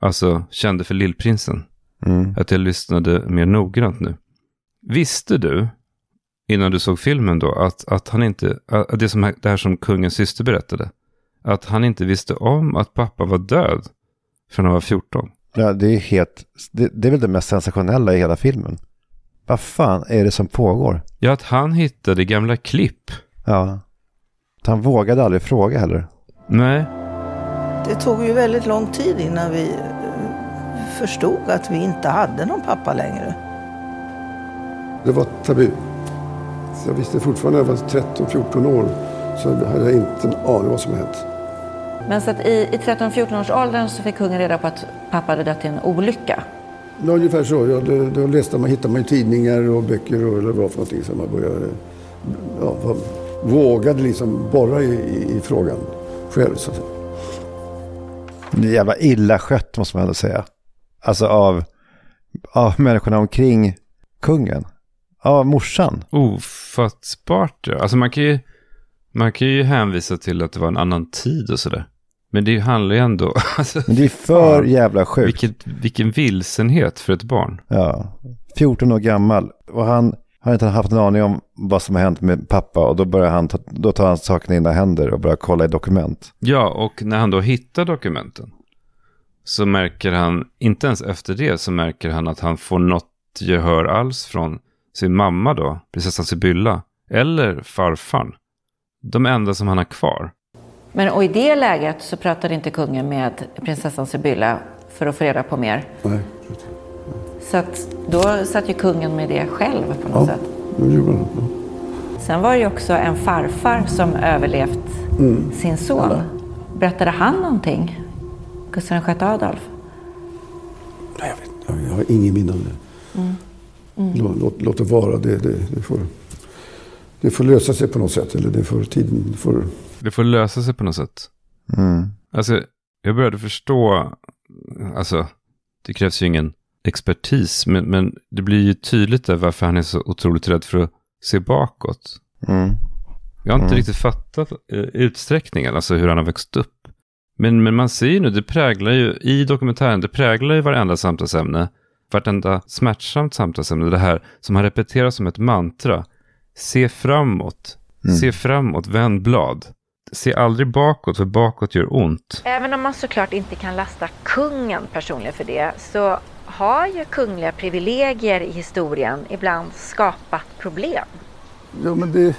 B: Alltså kände för lillprinsen.
C: Mm.
B: Att jag lyssnade mer noggrant nu. Visste du, innan du såg filmen då, att, att han inte, att det, som, det här som kungens syster berättade, att han inte visste om att pappa var död förrän han var 14?
C: Ja, det är helt, det, det är väl det mest sensationella i hela filmen. Vad fan är det som pågår?
B: Ja, att han hittade gamla klipp.
C: Ja. Han vågade aldrig fråga heller.
B: Nej.
Q: Det tog ju väldigt lång tid innan vi eh, förstod att vi inte hade någon pappa längre.
F: Det var tabu. Så jag visste fortfarande när jag var 13-14 år så hade jag inte en aning vad som hänt.
G: Men så att i, i 13-14 års åldern så fick kungen reda på att pappa hade dött i en olycka.
F: Ja, ungefär så. Ja, det, då läste man, hittade man ju tidningar och böcker och eller vad för någonting. Så man började, ja, vågade liksom borra i, i, i frågan själv. Så att säga.
C: Det är jävla illa skött måste man ändå säga. Alltså av, av människorna omkring kungen. Av morsan.
B: Ofattbart. ja. Alltså man kan ju, man kan ju hänvisa till att det var en annan tid och sådär. Men det handlar ju ändå... Alltså,
C: Men det är för
B: fan,
C: jävla sjukt.
B: Vilket, vilken vilsenhet för ett barn.
C: Ja, 14 år gammal. Och han har inte haft en aning om vad som har hänt med pappa. Och då, börjar han ta, då tar han saken i sina händer och börjar kolla i dokument.
B: Ja, och när han då hittar dokumenten så märker han, inte ens efter det, så märker han att han får något gehör alls från sin mamma då, prinsessan Sibylla, eller farfarn. De enda som han har kvar.
G: Men och i det läget så pratade inte kungen med prinsessan Sibylla för att få reda på mer.
F: Nej.
G: Så att då satt ju kungen med det själv på något
F: Ja,
G: sätt.
F: det gjorde han. Ja.
G: Sen var det ju också en farfar som överlevt
F: Mm.
G: sin son. Berättade han någonting? Gustav VI Adolf?
F: Jag, jag har ingen minne av det.
G: Mm. Mm.
F: Låt, låt, låt det vara. Det, det, det, får, det får lösa sig på något sätt. Eller det får tiden får...
B: Det får lösa sig på något sätt.
C: Mm.
B: Alltså, jag började förstå, alltså, det krävs ju ingen expertis, men, men det blir ju tydligt där varför han är så otroligt rädd för att se bakåt.
C: Mm.
B: Jag har inte
C: Mm.
B: riktigt fattat eh, utsträckningen, alltså hur han har växt upp. Men, men man ser ju nu, det präglar ju, i dokumentären, det präglar ju varenda samtalsämne, vartenda smärtsamt samtalsämne, det här som har repeterats som ett mantra. Se framåt,
C: Mm.
B: se framåt, vänd blad. Se aldrig bakåt, för bakåt gör ont.
R: Även om man såklart inte kan lasta kungen personligen för det så har ju kungliga privilegier i historien ibland skapat problem.
F: Ja, men det,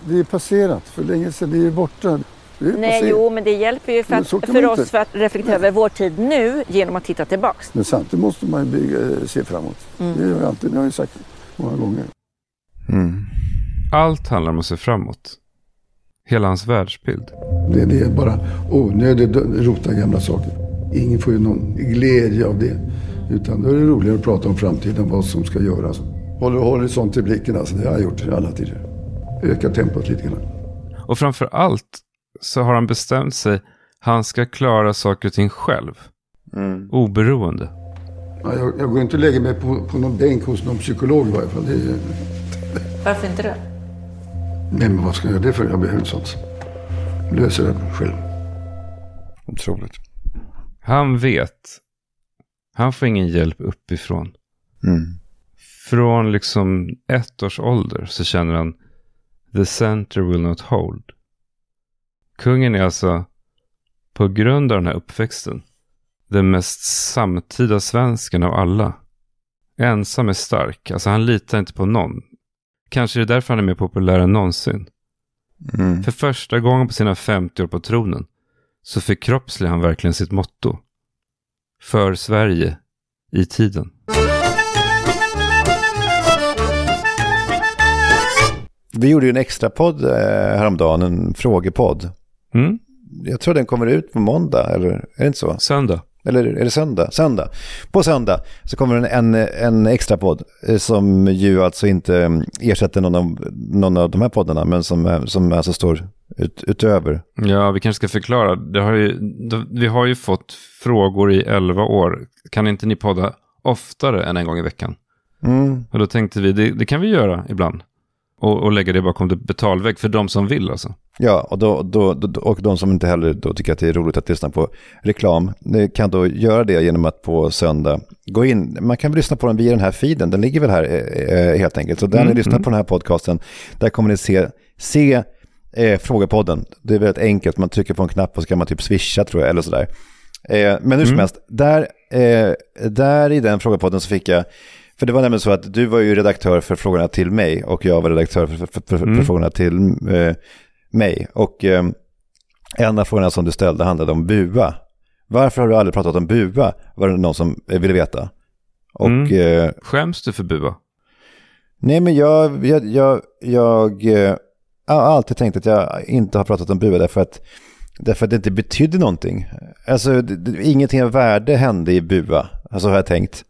F: det är passerat för länge sedan. Det är borta. Det är
R: Nej,
F: passerat.
R: jo, men det hjälper ju för, att, för oss
F: inte.
R: för att reflektera över vår tid nu genom att titta tillbaks.
F: Men samtidigt måste man ju bygga, se framåt.
R: Mm.
F: Det har jag alltid, det har jag sagt många gånger.
B: Allt handlar om att se framåt. Hela hans världsbild.
F: Det, det är bara onödigt att rota gamla saker. Ingen får ju någon glädje av det. Utan då är det roligare att prata om framtiden, vad som ska göras. Håller horisont i blicken, alltså. Det har jag gjort alla tider. Öka tempot lite grann.
B: Och framför allt så har han bestämt sig, han ska klara saker och ting själv. Oberoende.
F: Ja, jag, jag går inte och lägger mig på, på någon bänk hos någon psykolog i varje fall. Det är,
R: Varför inte det?
F: Nej, men vad ska jag göra det för? Jag behöver inte sånt. Löser det själv.
C: Otroligt.
B: Han vet. Han får ingen hjälp uppifrån.
C: Mm.
B: Från liksom ett års ålder så känner han The center will not hold. Kungen är alltså på grund av den här uppväxten den mest samtida svensken av alla. Ensam är stark. Alltså han litar inte på någon. Kanske är det därför han är mer populär än någonsin.
C: Mm.
B: För första gången på sina 50 år på tronen så förkroppsligar han verkligen sitt motto. För Sverige i tiden.
C: Vi gjorde ju en extra podd eh, häromdagen, en frågepodd.
B: Mm.
C: Jag tror den kommer ut på måndag, eller är det inte så?
B: Söndag.
C: Eller är det söndag? Söndag. På söndag så kommer en, en, en extra podd eh, som ju alltså inte eh, ersätter någon av, någon av de här poddarna, men som, som alltså står ut, utöver.
B: Ja, vi kanske ska förklara. Det har ju, det- vi har ju fått frågor i 11 år. Kan inte ni podda oftare än en gång i veckan?
C: Mm.
B: Och då tänkte vi, det, det kan vi göra ibland. Och, och lägga det bakom det betalvägg för de som vill alltså.
C: Ja, och, då, då, då, och de som inte heller då tycker att det är roligt att lyssna på reklam kan då göra det genom att på söndag gå in. Man kan väl lyssna på den via den här feeden, den ligger väl här eh, eh, helt enkelt. Så där
B: Mm,
C: ni lyssnar
B: mm.
C: på den här podcasten, där kommer ni se, se eh, frågepodden. Det är väldigt enkelt, man trycker på en knapp och så kan man typ swisha tror jag, eller sådär. Eh, men hur som
B: Mm.
C: helst, där, eh, där i den frågepodden så fick jag för det var nämligen så att du var ju redaktör för frågorna till mig och jag var redaktör för, för, för, för
B: Mm.
C: frågorna till eh, mig. Och eh, en av frågorna som du ställde handlade om bua. Varför har du aldrig pratat om bua? Var det någon som eh, ville veta. Och
B: Mm.
C: eh,
B: Skäms du för bua?
C: nej men jag, jag, jag, jag eh, har alltid tänkt att jag inte har pratat om bua därför att, därför att det inte betydde någonting. Alltså det, det, ingenting av värde hände i bua, alltså har jag tänkt.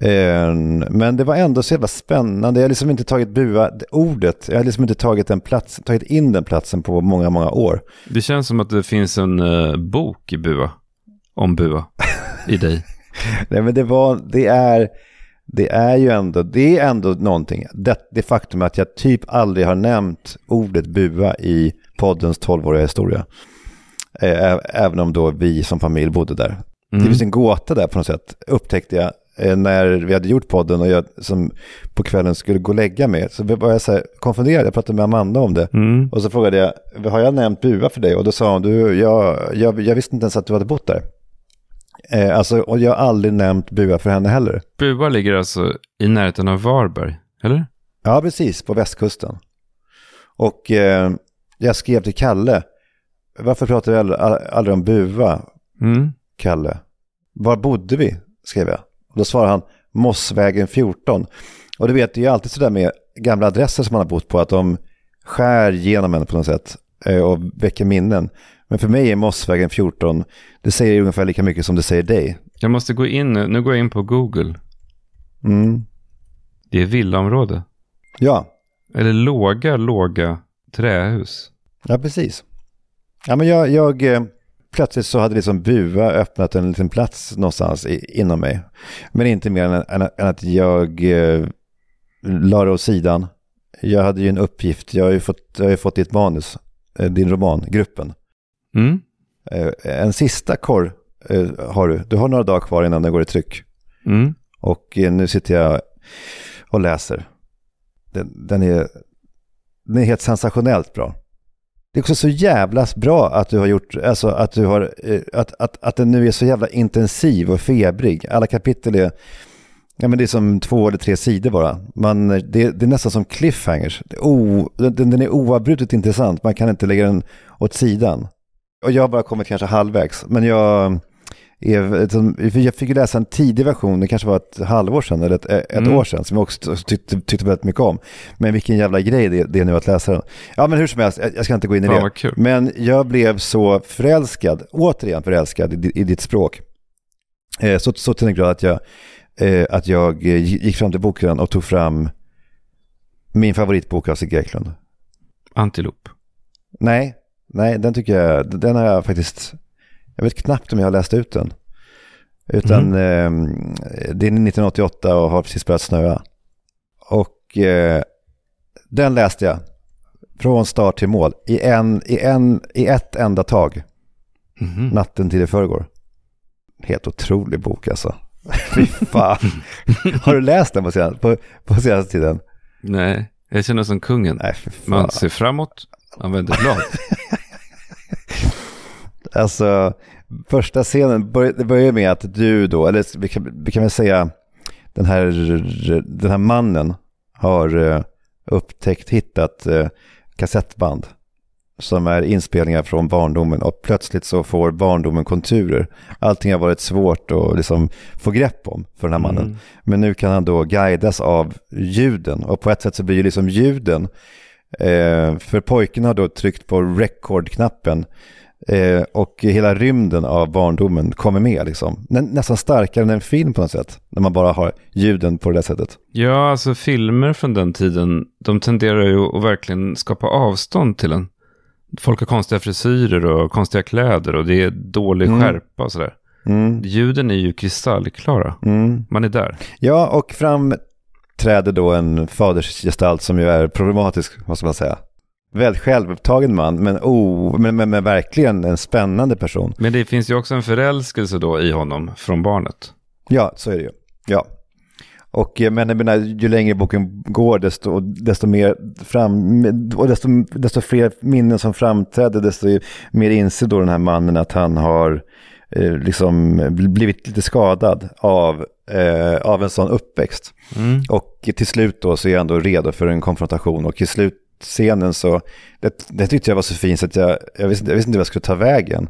C: Eh, Men det var ändå så jävla spännande. Jag har liksom inte tagit bua, det ordet, jag har liksom inte tagit, den plats, tagit in den platsen på många, många år.
B: Det känns som att det finns en eh, bok i bua. Om bua. I dig.
C: Nej men det var, det är, det är ju ändå, det är ändå någonting. Det, det faktum att jag typ aldrig har nämnt ordet bua i poddens 12-åriga historia. Även om då vi som familj bodde där. Det
B: Mm.
C: finns en gåta där på något sätt, upptäckte jag. Eh, När vi hade gjort podden och jag som på kvällen skulle gå och lägga mig. Så var jag så här konfunderad, jag pratade med Amanda om det.
B: Mm.
C: Och så frågade jag, har jag nämnt bua för dig? Och då sa hon, du, jag, jag, jag visste inte ens att du hade bott där. Eh, alltså, och jag har aldrig nämnt bua för henne heller.
B: Bua ligger alltså i närheten av Varberg, eller?
C: Ja, precis, på västkusten. Och eh, jag skrev till Kalle, varför pratar vi aldrig, aldrig om bua,
B: Mm.
C: Kalle? Var bodde vi? skrev jag. Och då svarade han, Mossvägen 14. Och du vet, det är ju alltid sådär med gamla adresser som man har bott på, att de skär genom en på något sätt eh, och väcker minnen. Men för mig är Mossvägen 14, det säger ungefär lika mycket som det säger dig.
B: Jag måste gå in nu. Nu går jag in på Google.
C: Mm.
B: Det är villaområde.
C: Ja.
B: Eller låga, låga trähus.
C: Ja, precis. Ja, men jag, jag eh, plötsligt så hade liksom Bua öppnat en liten plats någonstans i, inom mig. Men inte mer än, än, än att jag eh, la det åt sidan. Jag hade ju en uppgift, jag har ju fått, jag har ju fått ditt manus, eh, din roman, Gruppen.
B: Mm.
C: Eh, en sista korr eh, har du. Du har några dagar kvar innan den går i tryck.
B: Mm.
C: Och eh, nu sitter jag och läser. Den, den, är, den är helt sensationellt bra. Det är också så jävla bra att du har gjort, alltså att du har, eh, att, att, att den nu är så jävla intensiv och febrig. Alla kapitel är, ja men det är som två eller tre sidor bara. Man, det, det är nästan som cliffhangers. Det är o, den, den är oavbrutet intressant, man kan inte lägga den åt sidan. Och jag har bara kommit kanske halvvägs, men jag, är, jag fick ju läsa en tidig version, det kanske var ett halvår sedan eller ett, ett mm. år sedan, som jag också tyckte, tyckte väldigt mycket om. Men vilken jävla grej det, det är nu att läsa den. Ja men hur som helst, jag, ska inte gå in i
B: Fan,
C: det. Men jag blev så förälskad, återigen förälskad i, i ditt språk. Eh, så, så till den grad att jag, eh, att jag gick fram till bokhyllan och tog fram min favoritbok av Sigge Eklund.
B: Antilop?
C: Nej, nej, den tycker jag, den har jag faktiskt jag vet knappt om jag har läst ut den. Utan mm. eh, det är 1988 och har precis börjat snöa. Och eh, den läste jag från start till mål i, en, i, en, i ett enda tag.
B: Mm.
C: Natten till i förrgår. Helt otrolig bok alltså. Fy fan. har du läst den på senaste, på, på senaste tiden?
B: Nej, jag känner som kungen.
C: Nej,
B: man ser framåt, man vänder blad.
C: Alltså, första scenen, det börjar med att du då, eller vi kan, vi kan väl säga den här, den här mannen har eh, upptäckt, hittat eh, kassettband som är inspelningar från barndomen och plötsligt så får barndomen konturer. Allting har varit svårt att liksom få grepp om för den här mannen. Mm. Men nu kan han då guidas av ljuden och på ett sätt så blir ju liksom ljuden, eh, för pojken har då tryckt på record-knappen Eh, och hela rymden av barndomen kommer med liksom. Nä, nästan starkare än en film på något sätt. När man bara har ljuden på det där sättet.
B: Ja, alltså filmer från den tiden, de tenderar ju att verkligen skapa avstånd till en. Folk har konstiga frisyrer och konstiga kläder och det är dålig mm. skärpa och sådär.
C: Mm.
B: Ljuden är ju kristallklara.
C: Mm.
B: Man är där.
C: Ja, och fram träder då en fadersgestalt som ju är problematisk, ska man säga väldigt självupptagen man, men, oh, men, men, men, verkligen en spännande person.
B: Men det finns ju också en förälskelse då i honom från barnet.
C: Ja, så är det ju. Ja. Och eh, men jag menar, ju längre boken går, desto, desto mer fram, och desto, desto fler minnen som framträder, desto mer inser då den här mannen att han har eh, liksom blivit lite skadad av, eh, av en sån uppväxt.
B: Mm.
C: Och till slut då så är han då redo för en konfrontation och till slut scenen så, det, det tyckte jag var så fint så att jag, jag, visste, jag visste inte vad jag skulle ta vägen.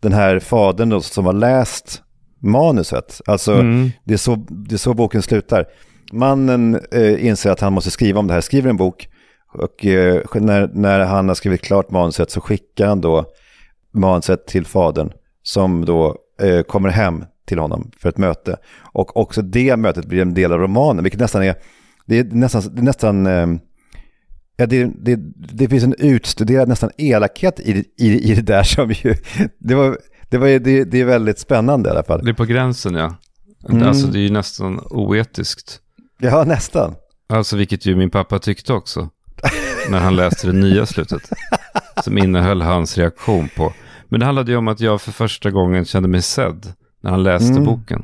C: Den här fadern då, som har läst manuset, alltså
B: mm.
C: det, är så, det är så boken slutar. Mannen eh, inser att han måste skriva om det här, skriver en bok och eh, när, när han har skrivit klart manuset så skickar han då manuset till fadern som då eh, kommer hem till honom för ett möte. Och också det mötet blir en del av romanen, vilket nästan är, det är nästan, det är nästan eh, Ja, det, det, det finns en utstuderad nästan elakhet i, i, i det där som ju... Det, var, det, var, det, det är väldigt spännande i alla fall.
B: Det är på gränsen, ja.
C: Mm.
B: Alltså det är ju nästan oetiskt.
C: Ja, nästan.
B: Alltså vilket ju min pappa tyckte också. när han läste det nya slutet. Som innehöll hans reaktion på. Men det handlade ju om att jag för första gången kände mig sedd. När han läste
C: Mm.
B: boken.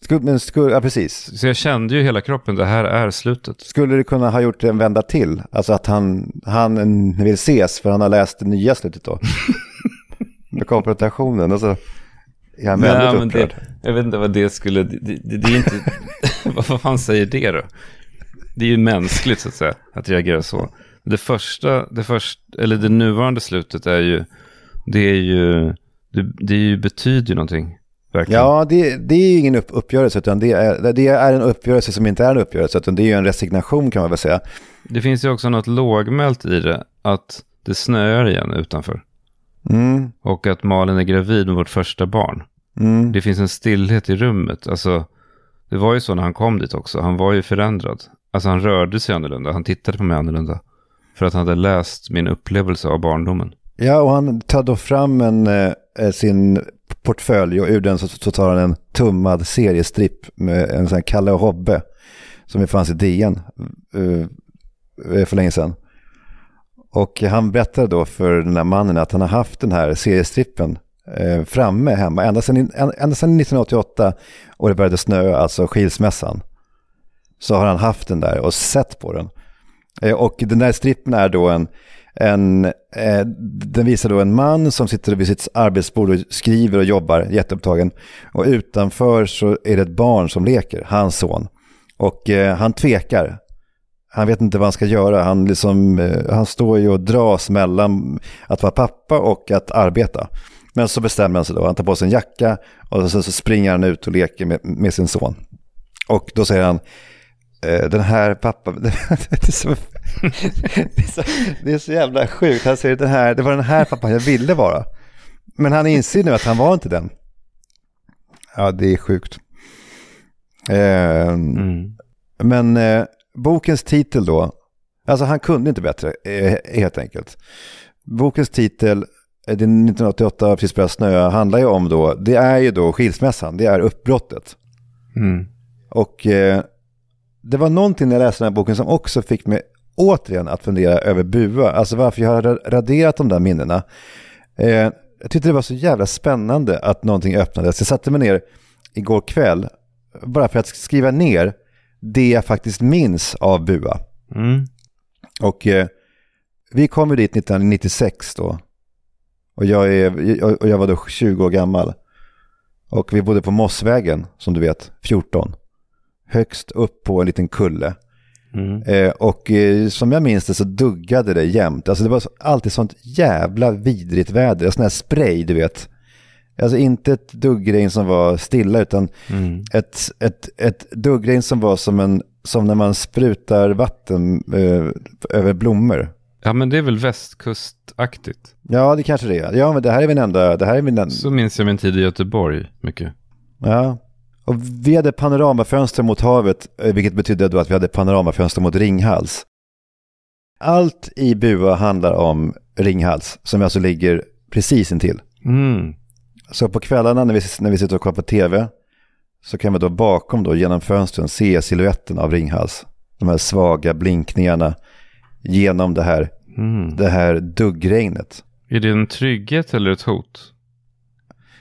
C: Skulle, men skulle, ja, precis.
B: Så jag kände ju hela kroppen, det här är slutet.
C: Skulle du kunna ha gjort en vända till? Alltså att han, han vill ses för han har läst det nya slutet då? Med konfrontationen och så är han väldigt
B: Nej,
C: upprörd.
B: det, jag vet inte vad det skulle... Det, det, det är inte... vad fan säger det då? Det är ju mänskligt så att säga, att reagera så. Det första, det första, eller det nuvarande slutet är ju... Det är ju... Det, det är ju, betyder ju någonting. Verkligen.
C: Ja, det, det är ju ingen upp, uppgörelse, utan det är, det är en uppgörelse som inte är en uppgörelse, utan det är ju en resignation kan man väl säga.
B: Det finns ju också något lågmält i det, att det snöar igen utanför.
C: Mm.
B: Och att Malin är gravid med vårt första barn.
C: Mm.
B: Det finns en stillhet i rummet. Alltså, det var ju så när han kom dit också. Han var ju förändrad. Alltså han rörde sig annorlunda. Han tittade på mig annorlunda. För att han hade läst min upplevelse av barndomen.
C: Ja, och han tar då fram en, eh, sin portfölj och ur den så, så tar han en tummad seriestripp med en sån här Kalle och Hobbe som ju fanns i DN uh, för länge sedan. Och han berättade då för den här mannen att han har haft den här seriestrippen eh, framme hemma ända sedan, ända sedan 1988 och det började snöa, alltså skilsmässan. Så har han haft den där och sett på den. Och den där strippen är då en, en eh, den visar då en man som sitter vid sitt arbetsbord och skriver och jobbar jätteupptagen. Och utanför så är det ett barn som leker, hans son. Och eh, han tvekar. Han vet inte vad han ska göra. Han, liksom, eh, han står ju och dras mellan att vara pappa och att arbeta. Men så bestämmer han sig då. Han tar på sig en jacka och sen så springer han ut och leker med, med sin son. Och då säger han, den här pappa, det är, så, det, är så, det är så jävla sjukt. Han säger, den här, det var den här pappan jag ville vara. Men han inser nu att han var inte den. Ja, det är sjukt. Eh, mm. Men eh, bokens titel då, alltså han kunde inte bättre eh, helt enkelt. Bokens titel, eh, det 1988 Precis börjat snöa, handlar ju om då, det är ju då skilsmässan, det är uppbrottet.
B: Mm.
C: Och eh, det var någonting när jag läste den här boken som också fick mig återigen att fundera över Bua, alltså varför jag har raderat de där minnena. Eh, jag tyckte det var så jävla spännande att någonting öppnades. Jag satte mig ner igår kväll bara för att skriva ner det jag faktiskt minns av Bua.
B: Mm.
C: Och eh, vi kom ju dit 1996 då. Och jag, är, och jag var då 20 år gammal. Och vi bodde på Mossvägen, som du vet, 14. Högst upp på en liten kulle.
B: Mm.
C: Eh, och eh, som jag minns det så duggade det jämt. Alltså det var alltid sånt jävla vidrigt väder. Sån här spray, du vet. Alltså inte ett duggregn som var stilla utan
B: mm.
C: ett, ett, ett duggregn som var som, en, som när man sprutar vatten eh, över blommor.
B: Ja men det är väl västkustaktigt?
C: Ja det kanske det är. Ja men det här är min enda, det här är min enda...
B: Så minns jag min tid i Göteborg mycket.
C: Ja. Och vi hade panoramafönster mot havet, eh, vilket betydde då att vi hade panoramafönster mot Ringhals. Allt i Bua handlar om Ringhals, som alltså ligger precis intill.
B: Mm.
C: Så på kvällarna när vi, när vi sitter och kollar på tv så kan vi då bakom då genom fönstren se siluetten av Ringhals. De här svaga blinkningarna genom det här,
B: mm.
C: det här duggregnet.
B: Är det en trygghet eller ett hot?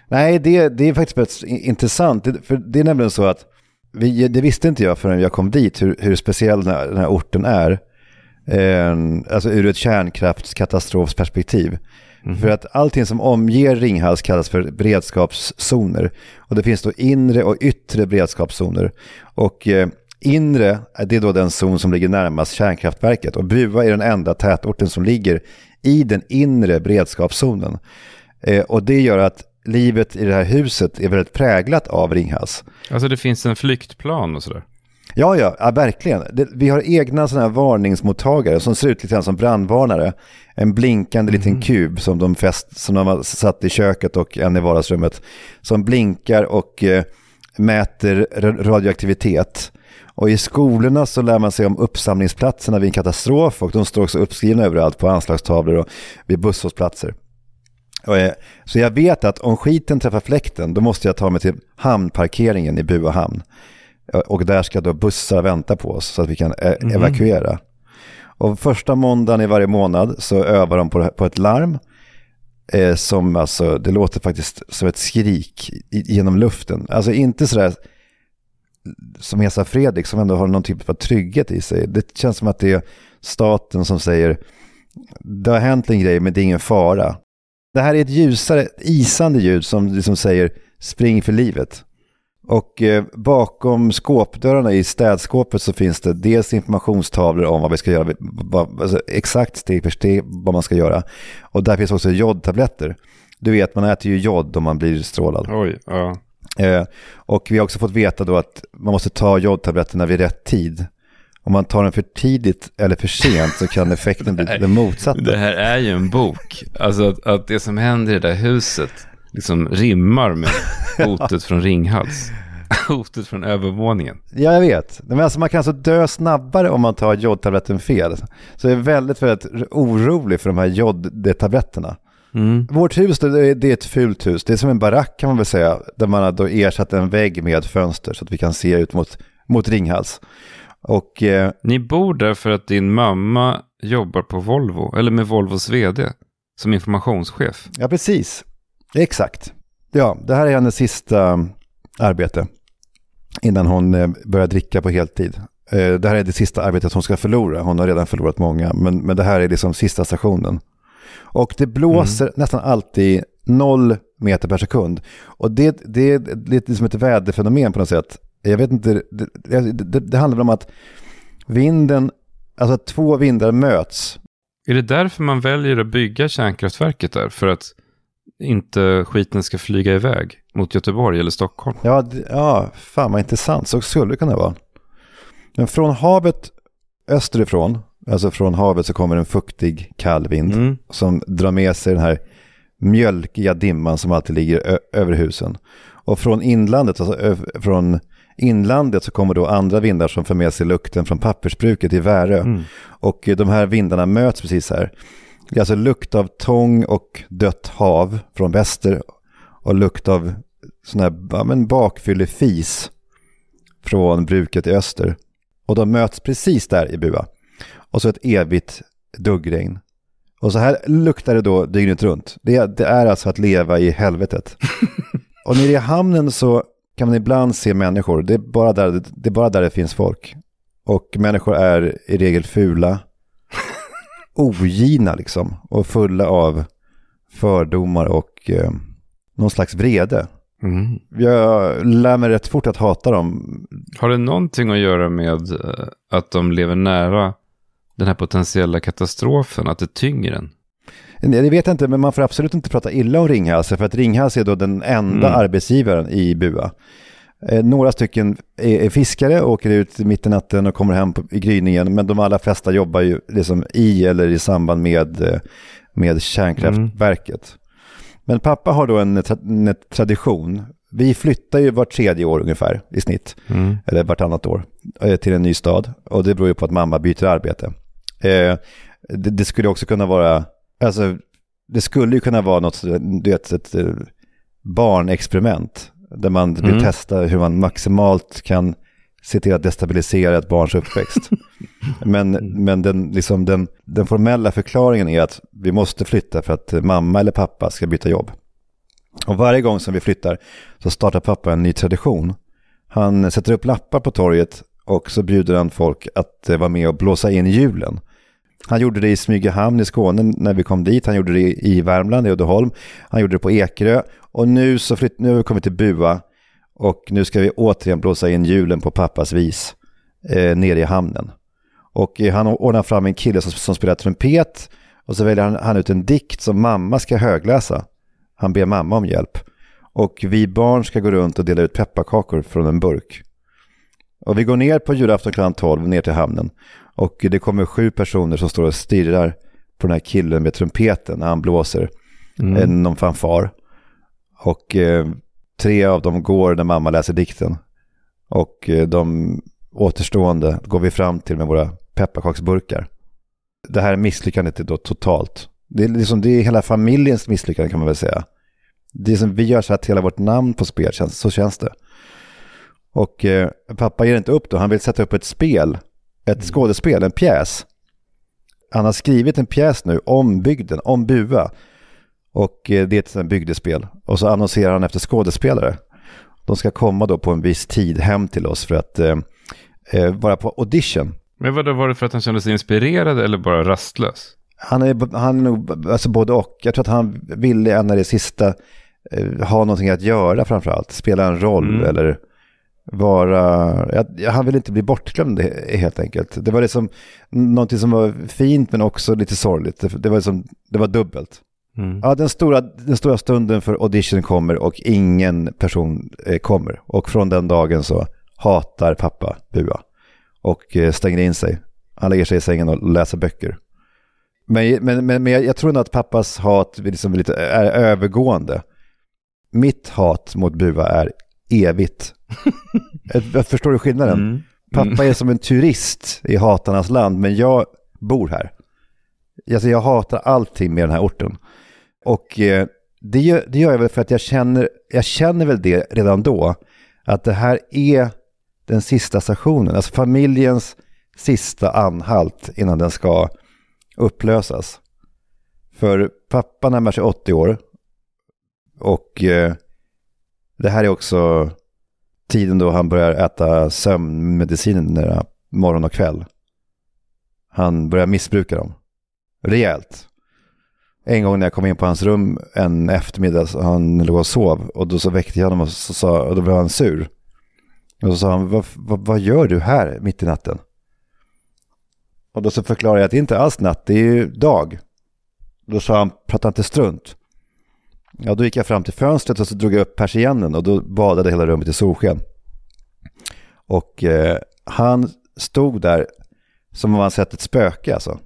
C: Nej, det, det är faktiskt väldigt intressant. Det, för det är nämligen så att vi, det visste inte jag förrän jag kom dit hur, hur speciell den här, den här orten är. Eh, alltså ur ett kärnkraftskatastrofsperspektiv. Mm. För att allting som omger Ringhals kallas för beredskapszoner. Och det finns då inre och yttre beredskapszoner. Och eh, inre, det är då den zon som ligger närmast kärnkraftverket. Och Bua är den enda tätorten som ligger i den inre beredskapszonen. Eh, och det gör att livet i det här huset är väldigt präglat av Ringhals.
B: Alltså det finns en flyktplan och sådär?
C: Ja, ja, ja verkligen. Det, vi har egna sådana här varningsmottagare som ser ut lite grann som brandvarnare. En blinkande mm. liten kub som de, fäst, som de har satt i köket och en i vardagsrummet. Som blinkar och eh, mäter radioaktivitet. Och i skolorna så lär man sig om uppsamlingsplatserna vid en katastrof och de står också uppskrivna överallt på anslagstavlor och vid busshållplatser. Eh, så jag vet att om skiten träffar fläkten då måste jag ta mig till hamnparkeringen i Bua hamn. Och där ska då bussar vänta på oss så att vi kan mm. evakuera. Och första måndagen i varje månad så övar de på, på ett larm. Eh, som alltså, det låter faktiskt som ett skrik i, genom luften. Alltså inte sådär som Esa Fredrik som ändå har någon typ av trygghet i sig. Det känns som att det är staten som säger det har hänt en grej men det är ingen fara. Det här är ett ljusare, isande ljud som liksom säger spring för livet. Och eh, bakom skåpdörrarna i städskåpet så finns det dels informationstavlor om vad vi ska göra, vad, alltså exakt steg för steg vad man ska göra. Och där finns också jodtabletter. Du vet, man äter ju jod om man blir strålad.
B: Oj, ja.
C: Eh, och vi har också fått veta då att man måste ta jodtabletterna vid rätt tid. Om man tar den för tidigt eller för sent så kan effekten bli den motsatta.
B: Det här är ju en bok. Alltså att, att det som händer i det där huset liksom rimmar med hotet från Ringhals. Hotet från övervåningen.
C: Ja, jag vet. Men alltså, man kan alltså dö snabbare om man tar jodtabletten fel. Så jag är väldigt, väldigt orolig för de här jodtabletterna.
B: Mm.
C: Vårt hus det är ett fult hus. Det är som en barack kan man väl säga. Där man har då ersatt en vägg med fönster så att vi kan se ut mot, mot Ringhals. Och, eh,
B: Ni bor där för att din mamma jobbar på Volvo, eller med Volvos vd, som informationschef.
C: Ja, precis. Exakt. Ja, det här är hennes sista arbete innan hon eh, börjar dricka på heltid. Eh, Det här är det sista arbetet hon ska förlora. Hon har redan förlorat många, men, men det här är liksom sista stationen. Och det blåser nästan alltid noll meter per sekund. Och det, det är lite som ett väderfenomen på något sätt. Jag vet inte, det, det, det, handlar om att vinden, alltså att två vindar möts.
B: Är det därför man väljer att bygga kärnkraftverket där? För att inte skiten ska flyga iväg mot Göteborg eller Stockholm?
C: Ja, ja fan vad intressant. Så skulle det kunna vara. Men från havet österifrån, alltså från havet så kommer en fuktig kall vind som drar med sig den här mjölkiga dimman som alltid ligger över husen. Och från inlandet, alltså från inlandet så kommer då andra vindar som för med sig lukten från pappersbruket i Värö.
B: Mm.
C: Och eh, de här vindarna möts precis här. Det är alltså lukt av tång och dött hav från väster och lukt av sån här ja, men bakfyllefis från bruket i öster. Och de möts precis där i Bua. Och så ett evigt duggregn. Och så här luktar det då dygnet runt. Det, det är alltså att leva i helvetet. och nere i hamnen så kan man ibland se människor. Det är, bara där, det är bara där det finns folk. Och människor är i regel fula, ogina liksom. Och fulla av fördomar och eh, någon slags vrede.
B: Mm.
C: Jag lär mig rätt fort att hata dem.
B: Har det någonting att göra med eh, att de lever nära den här potentiella katastrofen? Att det tynger en?
C: Det vet jag inte, men man får absolut inte prata illa om Ringhals, för att Ringhals är då den enda
B: Mm.
C: arbetsgivaren i Bua. Eh, några stycken är, fiskare, åker ut mitt i natten och kommer hem på, i gryningen, men de allra flesta jobbar ju liksom i eller i samband med, eh, med kärnkraftverket. Men pappa har då en, tra- en tradition. Vi flyttar ju vart tredje år ungefär i snitt,
B: Mm.
C: eller vartannat år, eh, till en ny stad. Och det beror ju på att mamma byter arbete. Eh, det, det skulle också kunna vara, alltså det skulle ju kunna vara något, du vet, ett eh, barnexperiment. Där man vill
B: Mm.
C: testa hur man maximalt kan se till att destabilisera ett barns uppväxt. men men den, liksom den, den formella förklaringen är att vi måste flytta för att mamma eller pappa ska byta jobb. Och varje gång som vi flyttar så startar pappa en ny tradition. Han sätter upp lappar på torget och så bjuder han folk att eh, vara med och blåsa in julen. Han gjorde det i Smygehamn i Skåne när vi kom dit. Han gjorde det i Värmland, i Uddeholm. Han gjorde det på Ekerö. Och nu, så flytt, nu har vi kommit till Bua. Och nu ska vi återigen blåsa in julen på pappas vis eh, nere i hamnen. Och eh, han ordnar fram en kille som, som spelar trumpet. Och så väljer han, han ut en dikt som mamma ska högläsa. Han ber mamma om hjälp. Och vi barn ska gå runt och dela ut pepparkakor från en burk. Och vi går ner på julafton klockan 12 ner till hamnen. Och det kommer sju personer som står och stirrar på den här killen med trumpeten när han blåser
B: Mm.
C: någon fanfar. Och eh, tre av dem går när mamma läser dikten. Och eh, de återstående går vi fram till med våra pepparkaksburkar. Det här misslyckandet är då totalt. Det är, liksom, det är hela familjens misslyckande kan man väl säga. Det är som vi gör så att hela vårt namn på spel, känns, så känns det. Och eh, pappa ger inte upp då, han vill sätta upp ett spel, ett skådespel, en pjäs. Han har skrivit en pjäs nu om bygden, om Bua. Och eh, det är ett bygdespel. Och så annonserar han efter skådespelare. De ska komma då på en viss tid hem till oss för att eh, eh, vara på audition.
B: Men vad var det för att han kände sig inspirerad eller bara rastlös?
C: Han är, han är nog alltså både och. Jag tror att han ville en av det sista eh, ha någonting att göra framför allt. Spela en roll
B: Mm.
C: eller vara... Jag, han ville inte bli bortglömd he- helt enkelt. Det var liksom någonting som var fint men också lite sorgligt. Det, det var, liksom, det var dubbelt.
B: Mm.
C: Ja, den stora, den stora stunden för audition kommer och ingen person eh, kommer. Och från den dagen så hatar pappa Bua. Och eh, stänger in sig. Han lägger sig i sängen och läser böcker. Men, men, men, men jag, jag tror nog att pappas hat liksom lite är övergående. Mitt hat mot Bua är evigt. förstår du skillnaden?
B: Mm.
C: Pappa är som en turist i hatarnas land, men jag bor här. Alltså jag hatar allting med den här orten. Och eh, det, gör, det gör jag väl för att jag känner, jag känner väl det redan då, att det här är den sista stationen, alltså familjens sista anhalt innan den ska upplösas. För pappa närmar sig 80 år och eh, det här är också tiden då han börjar äta sömnmediciner morgon och kväll. Han börjar missbruka dem. Rejält. En gång när jag kom in på hans rum en eftermiddag, så han låg och sov och då så väckte jag honom och, så sa, och då blev han sur. Och så sa han, vad, vad, vad gör du här mitt i natten? Och då så förklarade jag att det inte alls natt, det är ju dag. Då sa han, prata inte strunt. Ja, då gick jag fram till fönstret och så drog jag upp persiennen och då badade hela rummet i solsken. Och eh, han stod där som om han sett ett spöke alltså.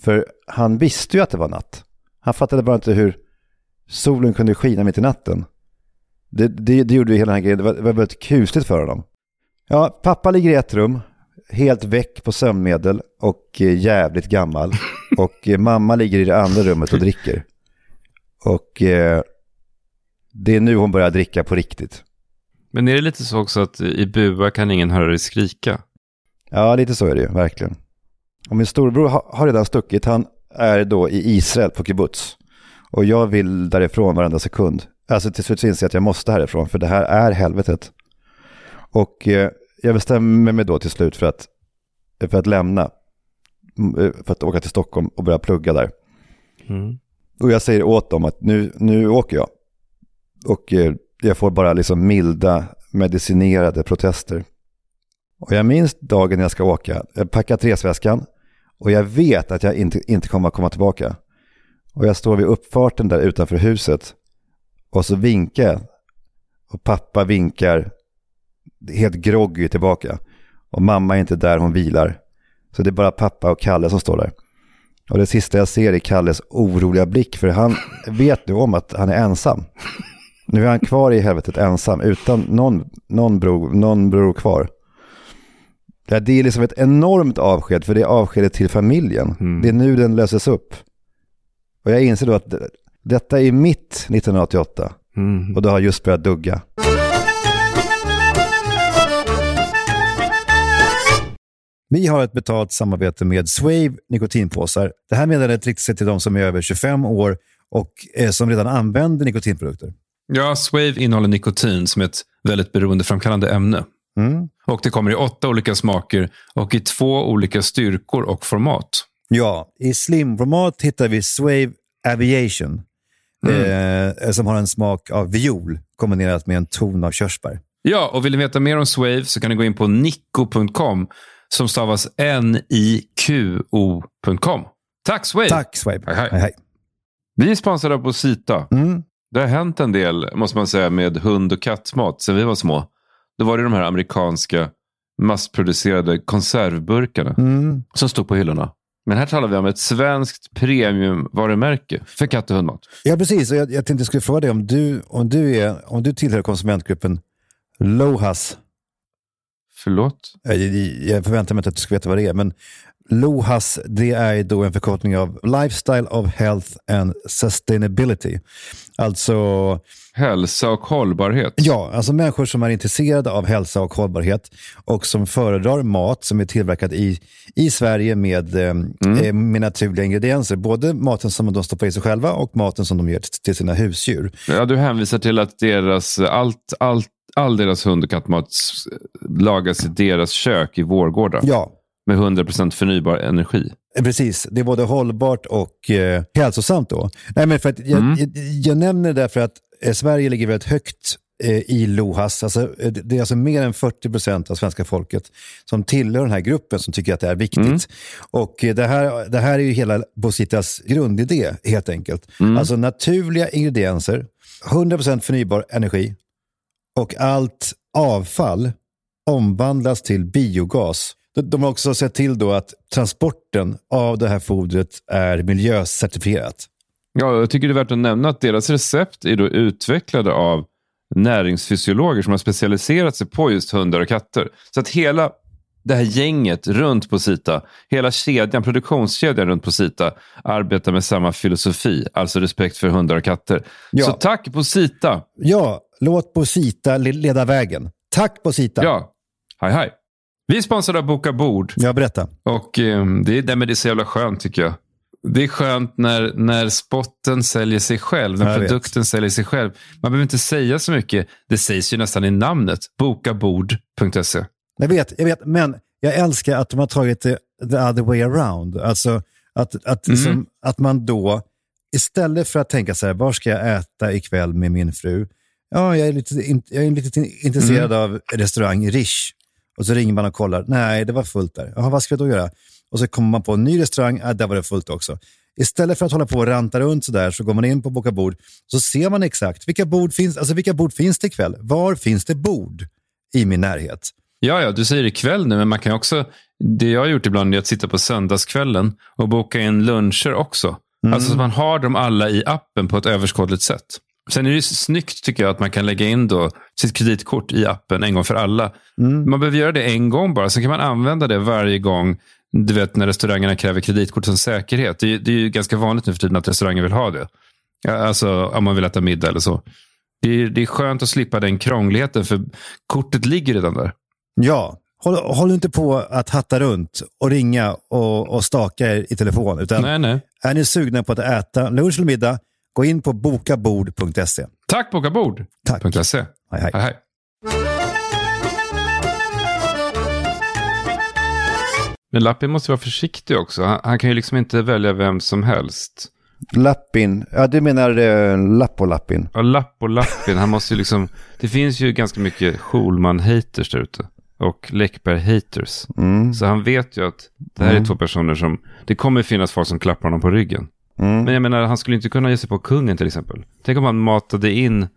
C: För han visste ju att det var natt. Han fattade bara inte hur solen kunde skina mitt i natten. Det, det, det gjorde ju hela den här grejen, det var, det var väldigt kusligt för honom. Ja, pappa ligger i ett rum, helt väck på sömnmedel och eh, jävligt gammal. Och eh, mamma ligger i det andra rummet och dricker. Och eh, det är nu hon börjar dricka på riktigt.
B: Men är det lite så också att i bua kan ingen höra dig skrika?
C: Ja, lite så är det ju, verkligen. Och min storbror har redan stuckit. Han är då i Israel på kibbutz. Och jag vill därifrån varenda sekund. Alltså till slut inser jag att jag måste härifrån, för det här är helvetet. Och eh, jag bestämmer mig då till slut för att, för att lämna. Mm, eh, för att åka till Stockholm och börja plugga där.
B: Mm.
C: Och jag säger åt dem att nu, nu åker jag. Och eh, jag får bara liksom milda, medicinerade protester. Och jag minns dagen jag ska åka. Jag packar resväskan och jag vet att jag inte, inte kommer att komma tillbaka. Och jag står vid uppfarten där utanför huset och så vinkar jag. Och pappa vinkar helt groggy tillbaka. Och mamma är inte där, hon vilar. Så det är bara pappa och Kalle som står där. Och det sista jag ser är Kalles oroliga blick, för han vet nu om att han är ensam. Nu är han kvar i helvetet ensam, utan någon, någon, bror, någon bror kvar. Det är liksom ett enormt avsked, för det är avskedet till familjen.
B: Mm.
C: Det är nu den löses upp. Och jag inser då att det, detta är mitt 1988.
B: Mm.
C: Och det har just börjat dugga. Vi har ett betalt samarbete med Swave nikotinpåsar. Det här meddelandet riktar sig till de som är över 25 år och eh, som redan använder nikotinprodukter.
B: Ja, Swave innehåller nikotin som är ett väldigt beroendeframkallande ämne.
C: Mm.
B: Och det kommer i åtta olika smaker och i två olika styrkor och format.
C: Ja, i slimformat hittar vi Swave Aviation eh, som har en smak av viol kombinerat med en ton av körsbär.
B: Ja, och vill ni veta mer om Swave så kan ni gå in på nico.com som stavas N-I-Q-O.com. Tack Swave!
C: Tack Swave!
B: Hej, hej.
C: Hej, hej.
B: Vi är sponsrade av Posita.
C: Mm.
B: Det har hänt en del, måste man säga, med hund och kattmat sen vi var små. Då var det de här amerikanska massproducerade konservburkarna
C: Mm.
B: som stod på hyllorna. Men här talar vi om ett svenskt premiumvarumärke för katt och hundmat.
C: Ja, precis. Och jag, jag tänkte jag skulle fråga dig om du, om, du är, om du tillhör konsumentgruppen LOHAS.
B: Förlåt?
C: Jag, jag förväntar mig inte att du ska veta vad det är, men LOHAS det är då en förkortning av Lifestyle of Health and Sustainability. Alltså...
B: Hälsa och hållbarhet.
C: Ja, alltså människor som är intresserade av hälsa och hållbarhet och som föredrar mat som är tillverkad i, i Sverige med, eh, eh, med naturliga ingredienser. Både maten som de stoppar i sig själva och maten som de ger till sina husdjur.
B: Ja, du hänvisar till att deras, allt, allt, all deras hund och kattmat lagas i deras kök i Vårgårda.
C: Ja.
B: Med 100% förnybar energi.
C: Eh, Precis, det är både hållbart och eh, hälsosamt då. Nej, men för att jag,
B: Mm.
C: jag, jag nämner det därför att eh, Sverige ligger väldigt högt eh, i LOHAS. Alltså, eh, det är alltså mer än 40 procent av svenska folket som tillhör den här gruppen som tycker att det är viktigt.
B: Mm.
C: Och eh, det här, det här är ju hela Bositas grundidé helt enkelt.
B: Mm.
C: Alltså naturliga ingredienser, 100 procent förnybar energi och allt avfall omvandlas till biogas. De- har också sett till då att transporten av det här fodret är miljöcertifierat.
B: Ja, jag tycker det är värt att nämna att deras recept är då utvecklade av näringsfysiologer som har specialiserat sig på just hundar och katter. Så att hela det här gänget runt på Sita, hela kedjan, produktionskedjan runt på Sita arbetar med samma filosofi, alltså respekt för hundar och katter.
C: Ja.
B: Så tack på Sita!
C: Ja, låt Bosita le- leda vägen. Tack Bosita!
B: Ja, Hej hej. Vi av Boka Bord.
C: Ja, berätta.
B: Och eh, det, är, nej, men det är så jävla skönt tycker jag. Det är skönt när, när spotten säljer sig själv, när
C: Jag vet.
B: produkten säljer sig själv. Man behöver inte säga så mycket. Det sägs ju nästan i namnet. Bokabord.se.
C: Jag vet, jag vet, men jag älskar att de har tagit det the other way around. Alltså att, att,
B: Mm.
C: liksom, att man då, istället för att tänka så här, var ska jag äta ikväll med min fru? Ja, jag är lite, in, jag är lite intresserad
B: Mm.
C: av restaurang Rish. Och så ringer man och kollar, nej, det var fullt där. Jaha, vad ska jag då göra? Och så kommer man på en ny restaurang, ja, där var det fullt också. Istället för att hålla på och ranta runt sådär så går man in på Boka Bord, så ser man exakt vilka bord finns, alltså vilka bord finns det ikväll? Var finns det bord i min närhet?
B: Ja, ja, du säger ikväll nu, men man kan också... Det jag har gjort ibland är att sitta på söndagskvällen och boka in luncher också.
C: Mm.
B: Alltså så man har dem alla i appen på ett överskådligt sätt. Sen är det snyggt tycker jag att man kan lägga in då sitt kreditkort i appen en gång för alla.
C: Mm.
B: Man behöver göra det en gång bara, sen kan man använda det varje gång du vet när restaurangerna kräver kreditkort som säkerhet. Det är, det är ju ganska vanligt nu för tiden att restauranger vill ha det. Alltså om man vill äta middag eller så. Det är, det är skönt att slippa den krångligheten för kortet ligger redan där.
C: Ja, håll, håll inte på att hatta runt och ringa och, och staka er i telefon. Utan
B: Nej, nej.
C: Är ni sugna på att äta lunch eller middag, gå in på bokabord.se.
B: Tack Bokabord!
C: Tack.
B: .se.
C: Hej, hej.
B: hej, hej. Men Lappi måste vara försiktig också. Han, han kan ju liksom inte välja vem som helst.
C: Lappin, ja du menar eh, Lappo-Lappin?
B: Ja, Lapp och Lappin. Han måste ju liksom... Det finns ju ganska mycket Schulman-haters där ute. Och Läckberg-haters.
C: Mm.
B: Så han vet ju att det här
C: Mm.
B: är två personer som... Det kommer finnas folk som klappar honom på ryggen.
C: Mm.
B: Men jag menar, han skulle inte kunna ge sig på kungen till exempel. Tänk om han matade in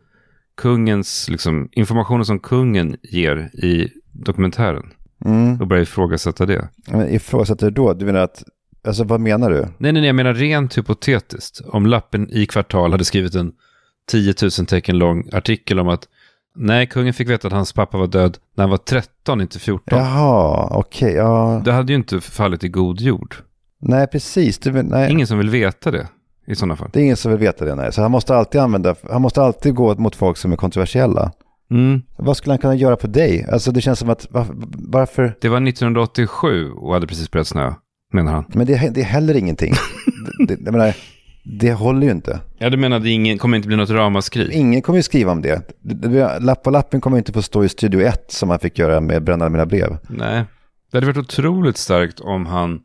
B: kungens, liksom, informationen som kungen ger i dokumentären.
C: Mm.
B: Och började ifrågasätta det.
C: Men ifrågasätter då? Du menar att, alltså vad menar du?
B: Nej, nej, nej, jag menar rent hypotetiskt. Om lappen i kvartal hade skrivit en 10 000 tecken lång artikel om att nej, kungen fick veta att hans pappa var död när han var 13, inte 14.
C: Jaha, okej, ja.
B: Det hade ju inte fallit i god jord.
C: Nej, precis. Men- nej.
B: Ingen som vill veta det i sådana fall.
C: Det är ingen som vill veta det, nej. Så han måste alltid använda, han måste alltid gå mot folk som är kontroversiella.
B: Mm.
C: Vad skulle han kunna göra på dig? Alltså det känns som att, var, varför?
B: Det var 1987 och hade precis börjat snö, menar han.
C: Men det, det är heller ingenting. det, det, jag menar, det håller ju inte.
B: Ja, du menar att det ingen, kommer inte bli något ramaskri?
C: Ingen kommer ju skriva om det. Det- det. Lapp på lappen kommer inte få stå i Studio 1 som han fick göra med Bränna mina brev.
B: Nej. Det hade varit otroligt starkt om han...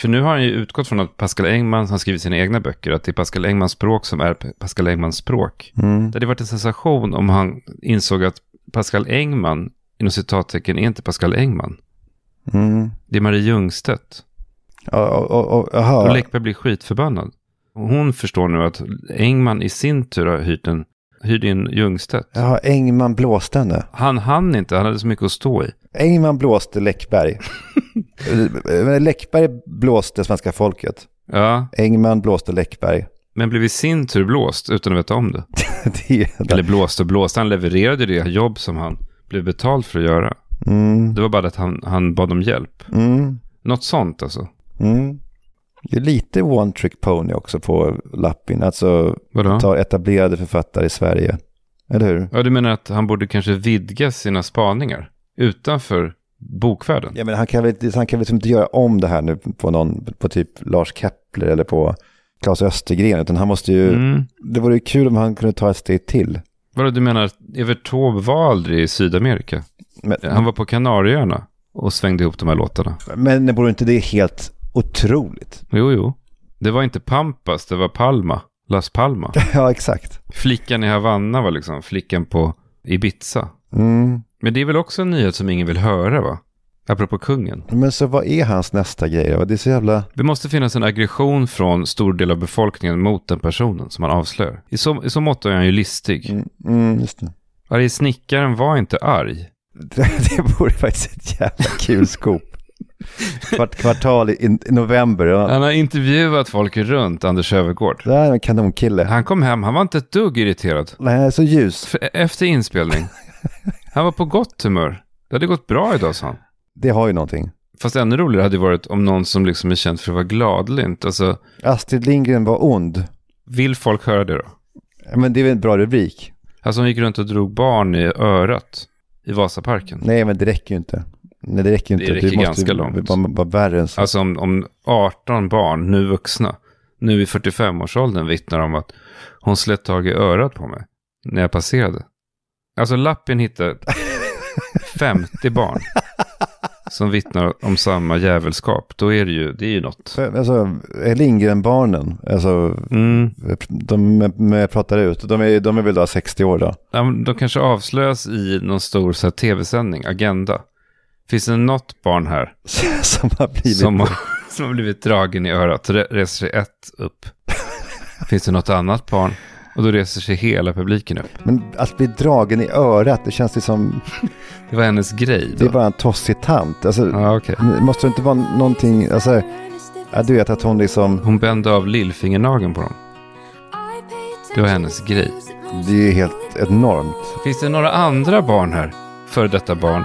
B: För nu har han ju utgått från att Pascal Engman har skrivit sina egna böcker, att det är Pascal Engmans språk som är Pascal Engmans språk.
C: Mm.
B: Det hade varit en sensation om han insåg att Pascal Engman, inom citattecken, är inte Pascal Engman.
C: Mm.
B: Det är Marie Ljungstedt.
C: Och, och, och,
B: Och
C: aha.
B: Läckberg blir skitförbannad. Hon förstår nu att Engman i sin tur har hyrt, en, hyrt in Ljungstedt.
C: Jaha, Engman blåste henne.
B: Han hann inte, han hade så mycket att stå i.
C: Engman blåste Läckberg. Men Läckberg blåste svenska folket.
B: Ja,
C: Engman blåste Läckberg.
B: men blev i sin tur blåst utan att veta om det.
C: det,
B: Eller blåst och blåst, han levererade det jobb som han blev betald för att göra.
C: Mm.
B: Det var bara att han, han bad om hjälp.
C: Mm.
B: Något sånt alltså.
C: Mm. Det är lite one trick pony också på Lappin. Alltså
B: Vadå?
C: tar etablerade författare i Sverige. Eller hur?
B: Ja, du menar att han borde kanske vidga sina spaningar utanför bokvärlden?
C: Ja, men han kan väl han kan väl liksom inte göra om det här nu på någon, på typ Lars Kepler eller på Claes Östergren. Utan han måste ju,
B: Mm.
C: det vore ju kul om han kunde ta ett steg till.
B: Vadå, du menar Evert Taube var aldrig i Sydamerika?
C: Men,
B: Han var på Kanarieöarna och svängde ihop de här låtarna.
C: men det vore inte det helt otroligt?
B: Jo, jo. Det var inte Pampas, det var Palma. Las Palma.
C: ja, exakt.
B: Flickan i Havanna var liksom flickan på Ibiza.
C: Mm.
B: Men det är väl också en nyhet som ingen vill höra va? Apropå kungen.
C: Men så vad är hans nästa grej då? Det är så jävla...
B: Det måste finnas en aggression från stor del av befolkningen mot den personen som han avslöjar. I så, i så mått är han ju listig.
C: Mm, just det.
B: Arg snickaren var inte arg.
C: Det vore faktiskt ett jävla kul skop. Kvart, kvartal i, i november. Ja.
B: Han har intervjuat folk runt Anders Övergård.
C: Det är en kanonkille.
B: Han kom hem, han var inte ett dugg irriterad.
C: Nej, så ljus.
B: För, efter inspelning. Han var på gott humör. Det hade gått bra idag, sa han.
C: Det har ju någonting.
B: Fast ännu roligare hade det varit om någon som liksom är känd för att vara gladlynt. Alltså,
C: Astrid Lindgren var ond.
B: vill folk höra det då?
C: Men det är väl en bra rubrik.
B: Alltså hon gick runt och drog barn i örat. i Vasaparken.
C: Nej, men det räcker ju inte. Nej, det räcker ju
B: Det
C: inte.
B: räcker
C: måste
B: ganska
C: ju
B: långt.
C: Vara, vara värre än så.
B: Alltså om, om 18 barn, nu vuxna, nu i 45-årsåldern vittnar om att hon slet tag i örat på mig när jag passerade. Alltså Lappin hittade 50 barn som vittnar om samma jävelskap. Då är det ju, det är ju något.
C: Alltså, Lindgren-barnen, alltså,
B: Mm.
C: de med, pratar ut, de är, de är väl då 60 år då?
B: Ja, De kanske avslöjas i någon stor så här, tv-sändning, Agenda. Finns det något barn här
C: som har blivit,
B: som har, som har blivit dragen i örat re- reser sig ett upp? Finns det något annat barn? Och då reser sig hela publiken upp.
C: Men att bli dragen i örat, det känns ju som...
B: Det var hennes grej
C: Det är
B: då.
C: bara en tossig tant. Alltså,
B: Ja, okej.
C: Måste det inte vara någonting, alltså, ja, du vet att hon liksom...
B: Hon bände av lillfingernageln på dem. Det var hennes grej.
C: Det är ju helt enormt.
B: Finns det några andra barn här, före detta barn,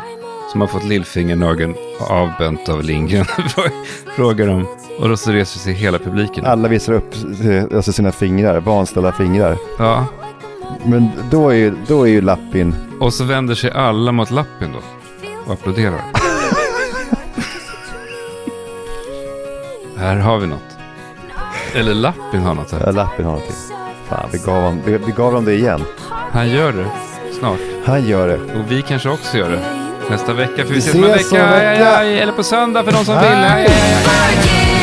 B: som har fått lillfingernageln avbänt av Lindgren? Frågar de. Och då så reser sig hela publiken.
C: Alla visar upp eh, alltså, sina fingrar, vanställda fingrar.
B: Ja.
C: Men då är ju, då är ju Lappin...
B: Och så vänder sig alla mot Lappin då. Och applåderar. här har vi något. Eller Lappin har något här.
C: Ja, Lappin har någonting. Fan, vi gav, honom, vi, vi gav honom det igen.
B: Han gör det snart.
C: Han gör det.
B: Och vi kanske också gör det. Nästa vecka, för vi
C: Vi
B: ses om en vecka. Aj, aj, aj. Eller på söndag för de som
C: Hej.
B: vill.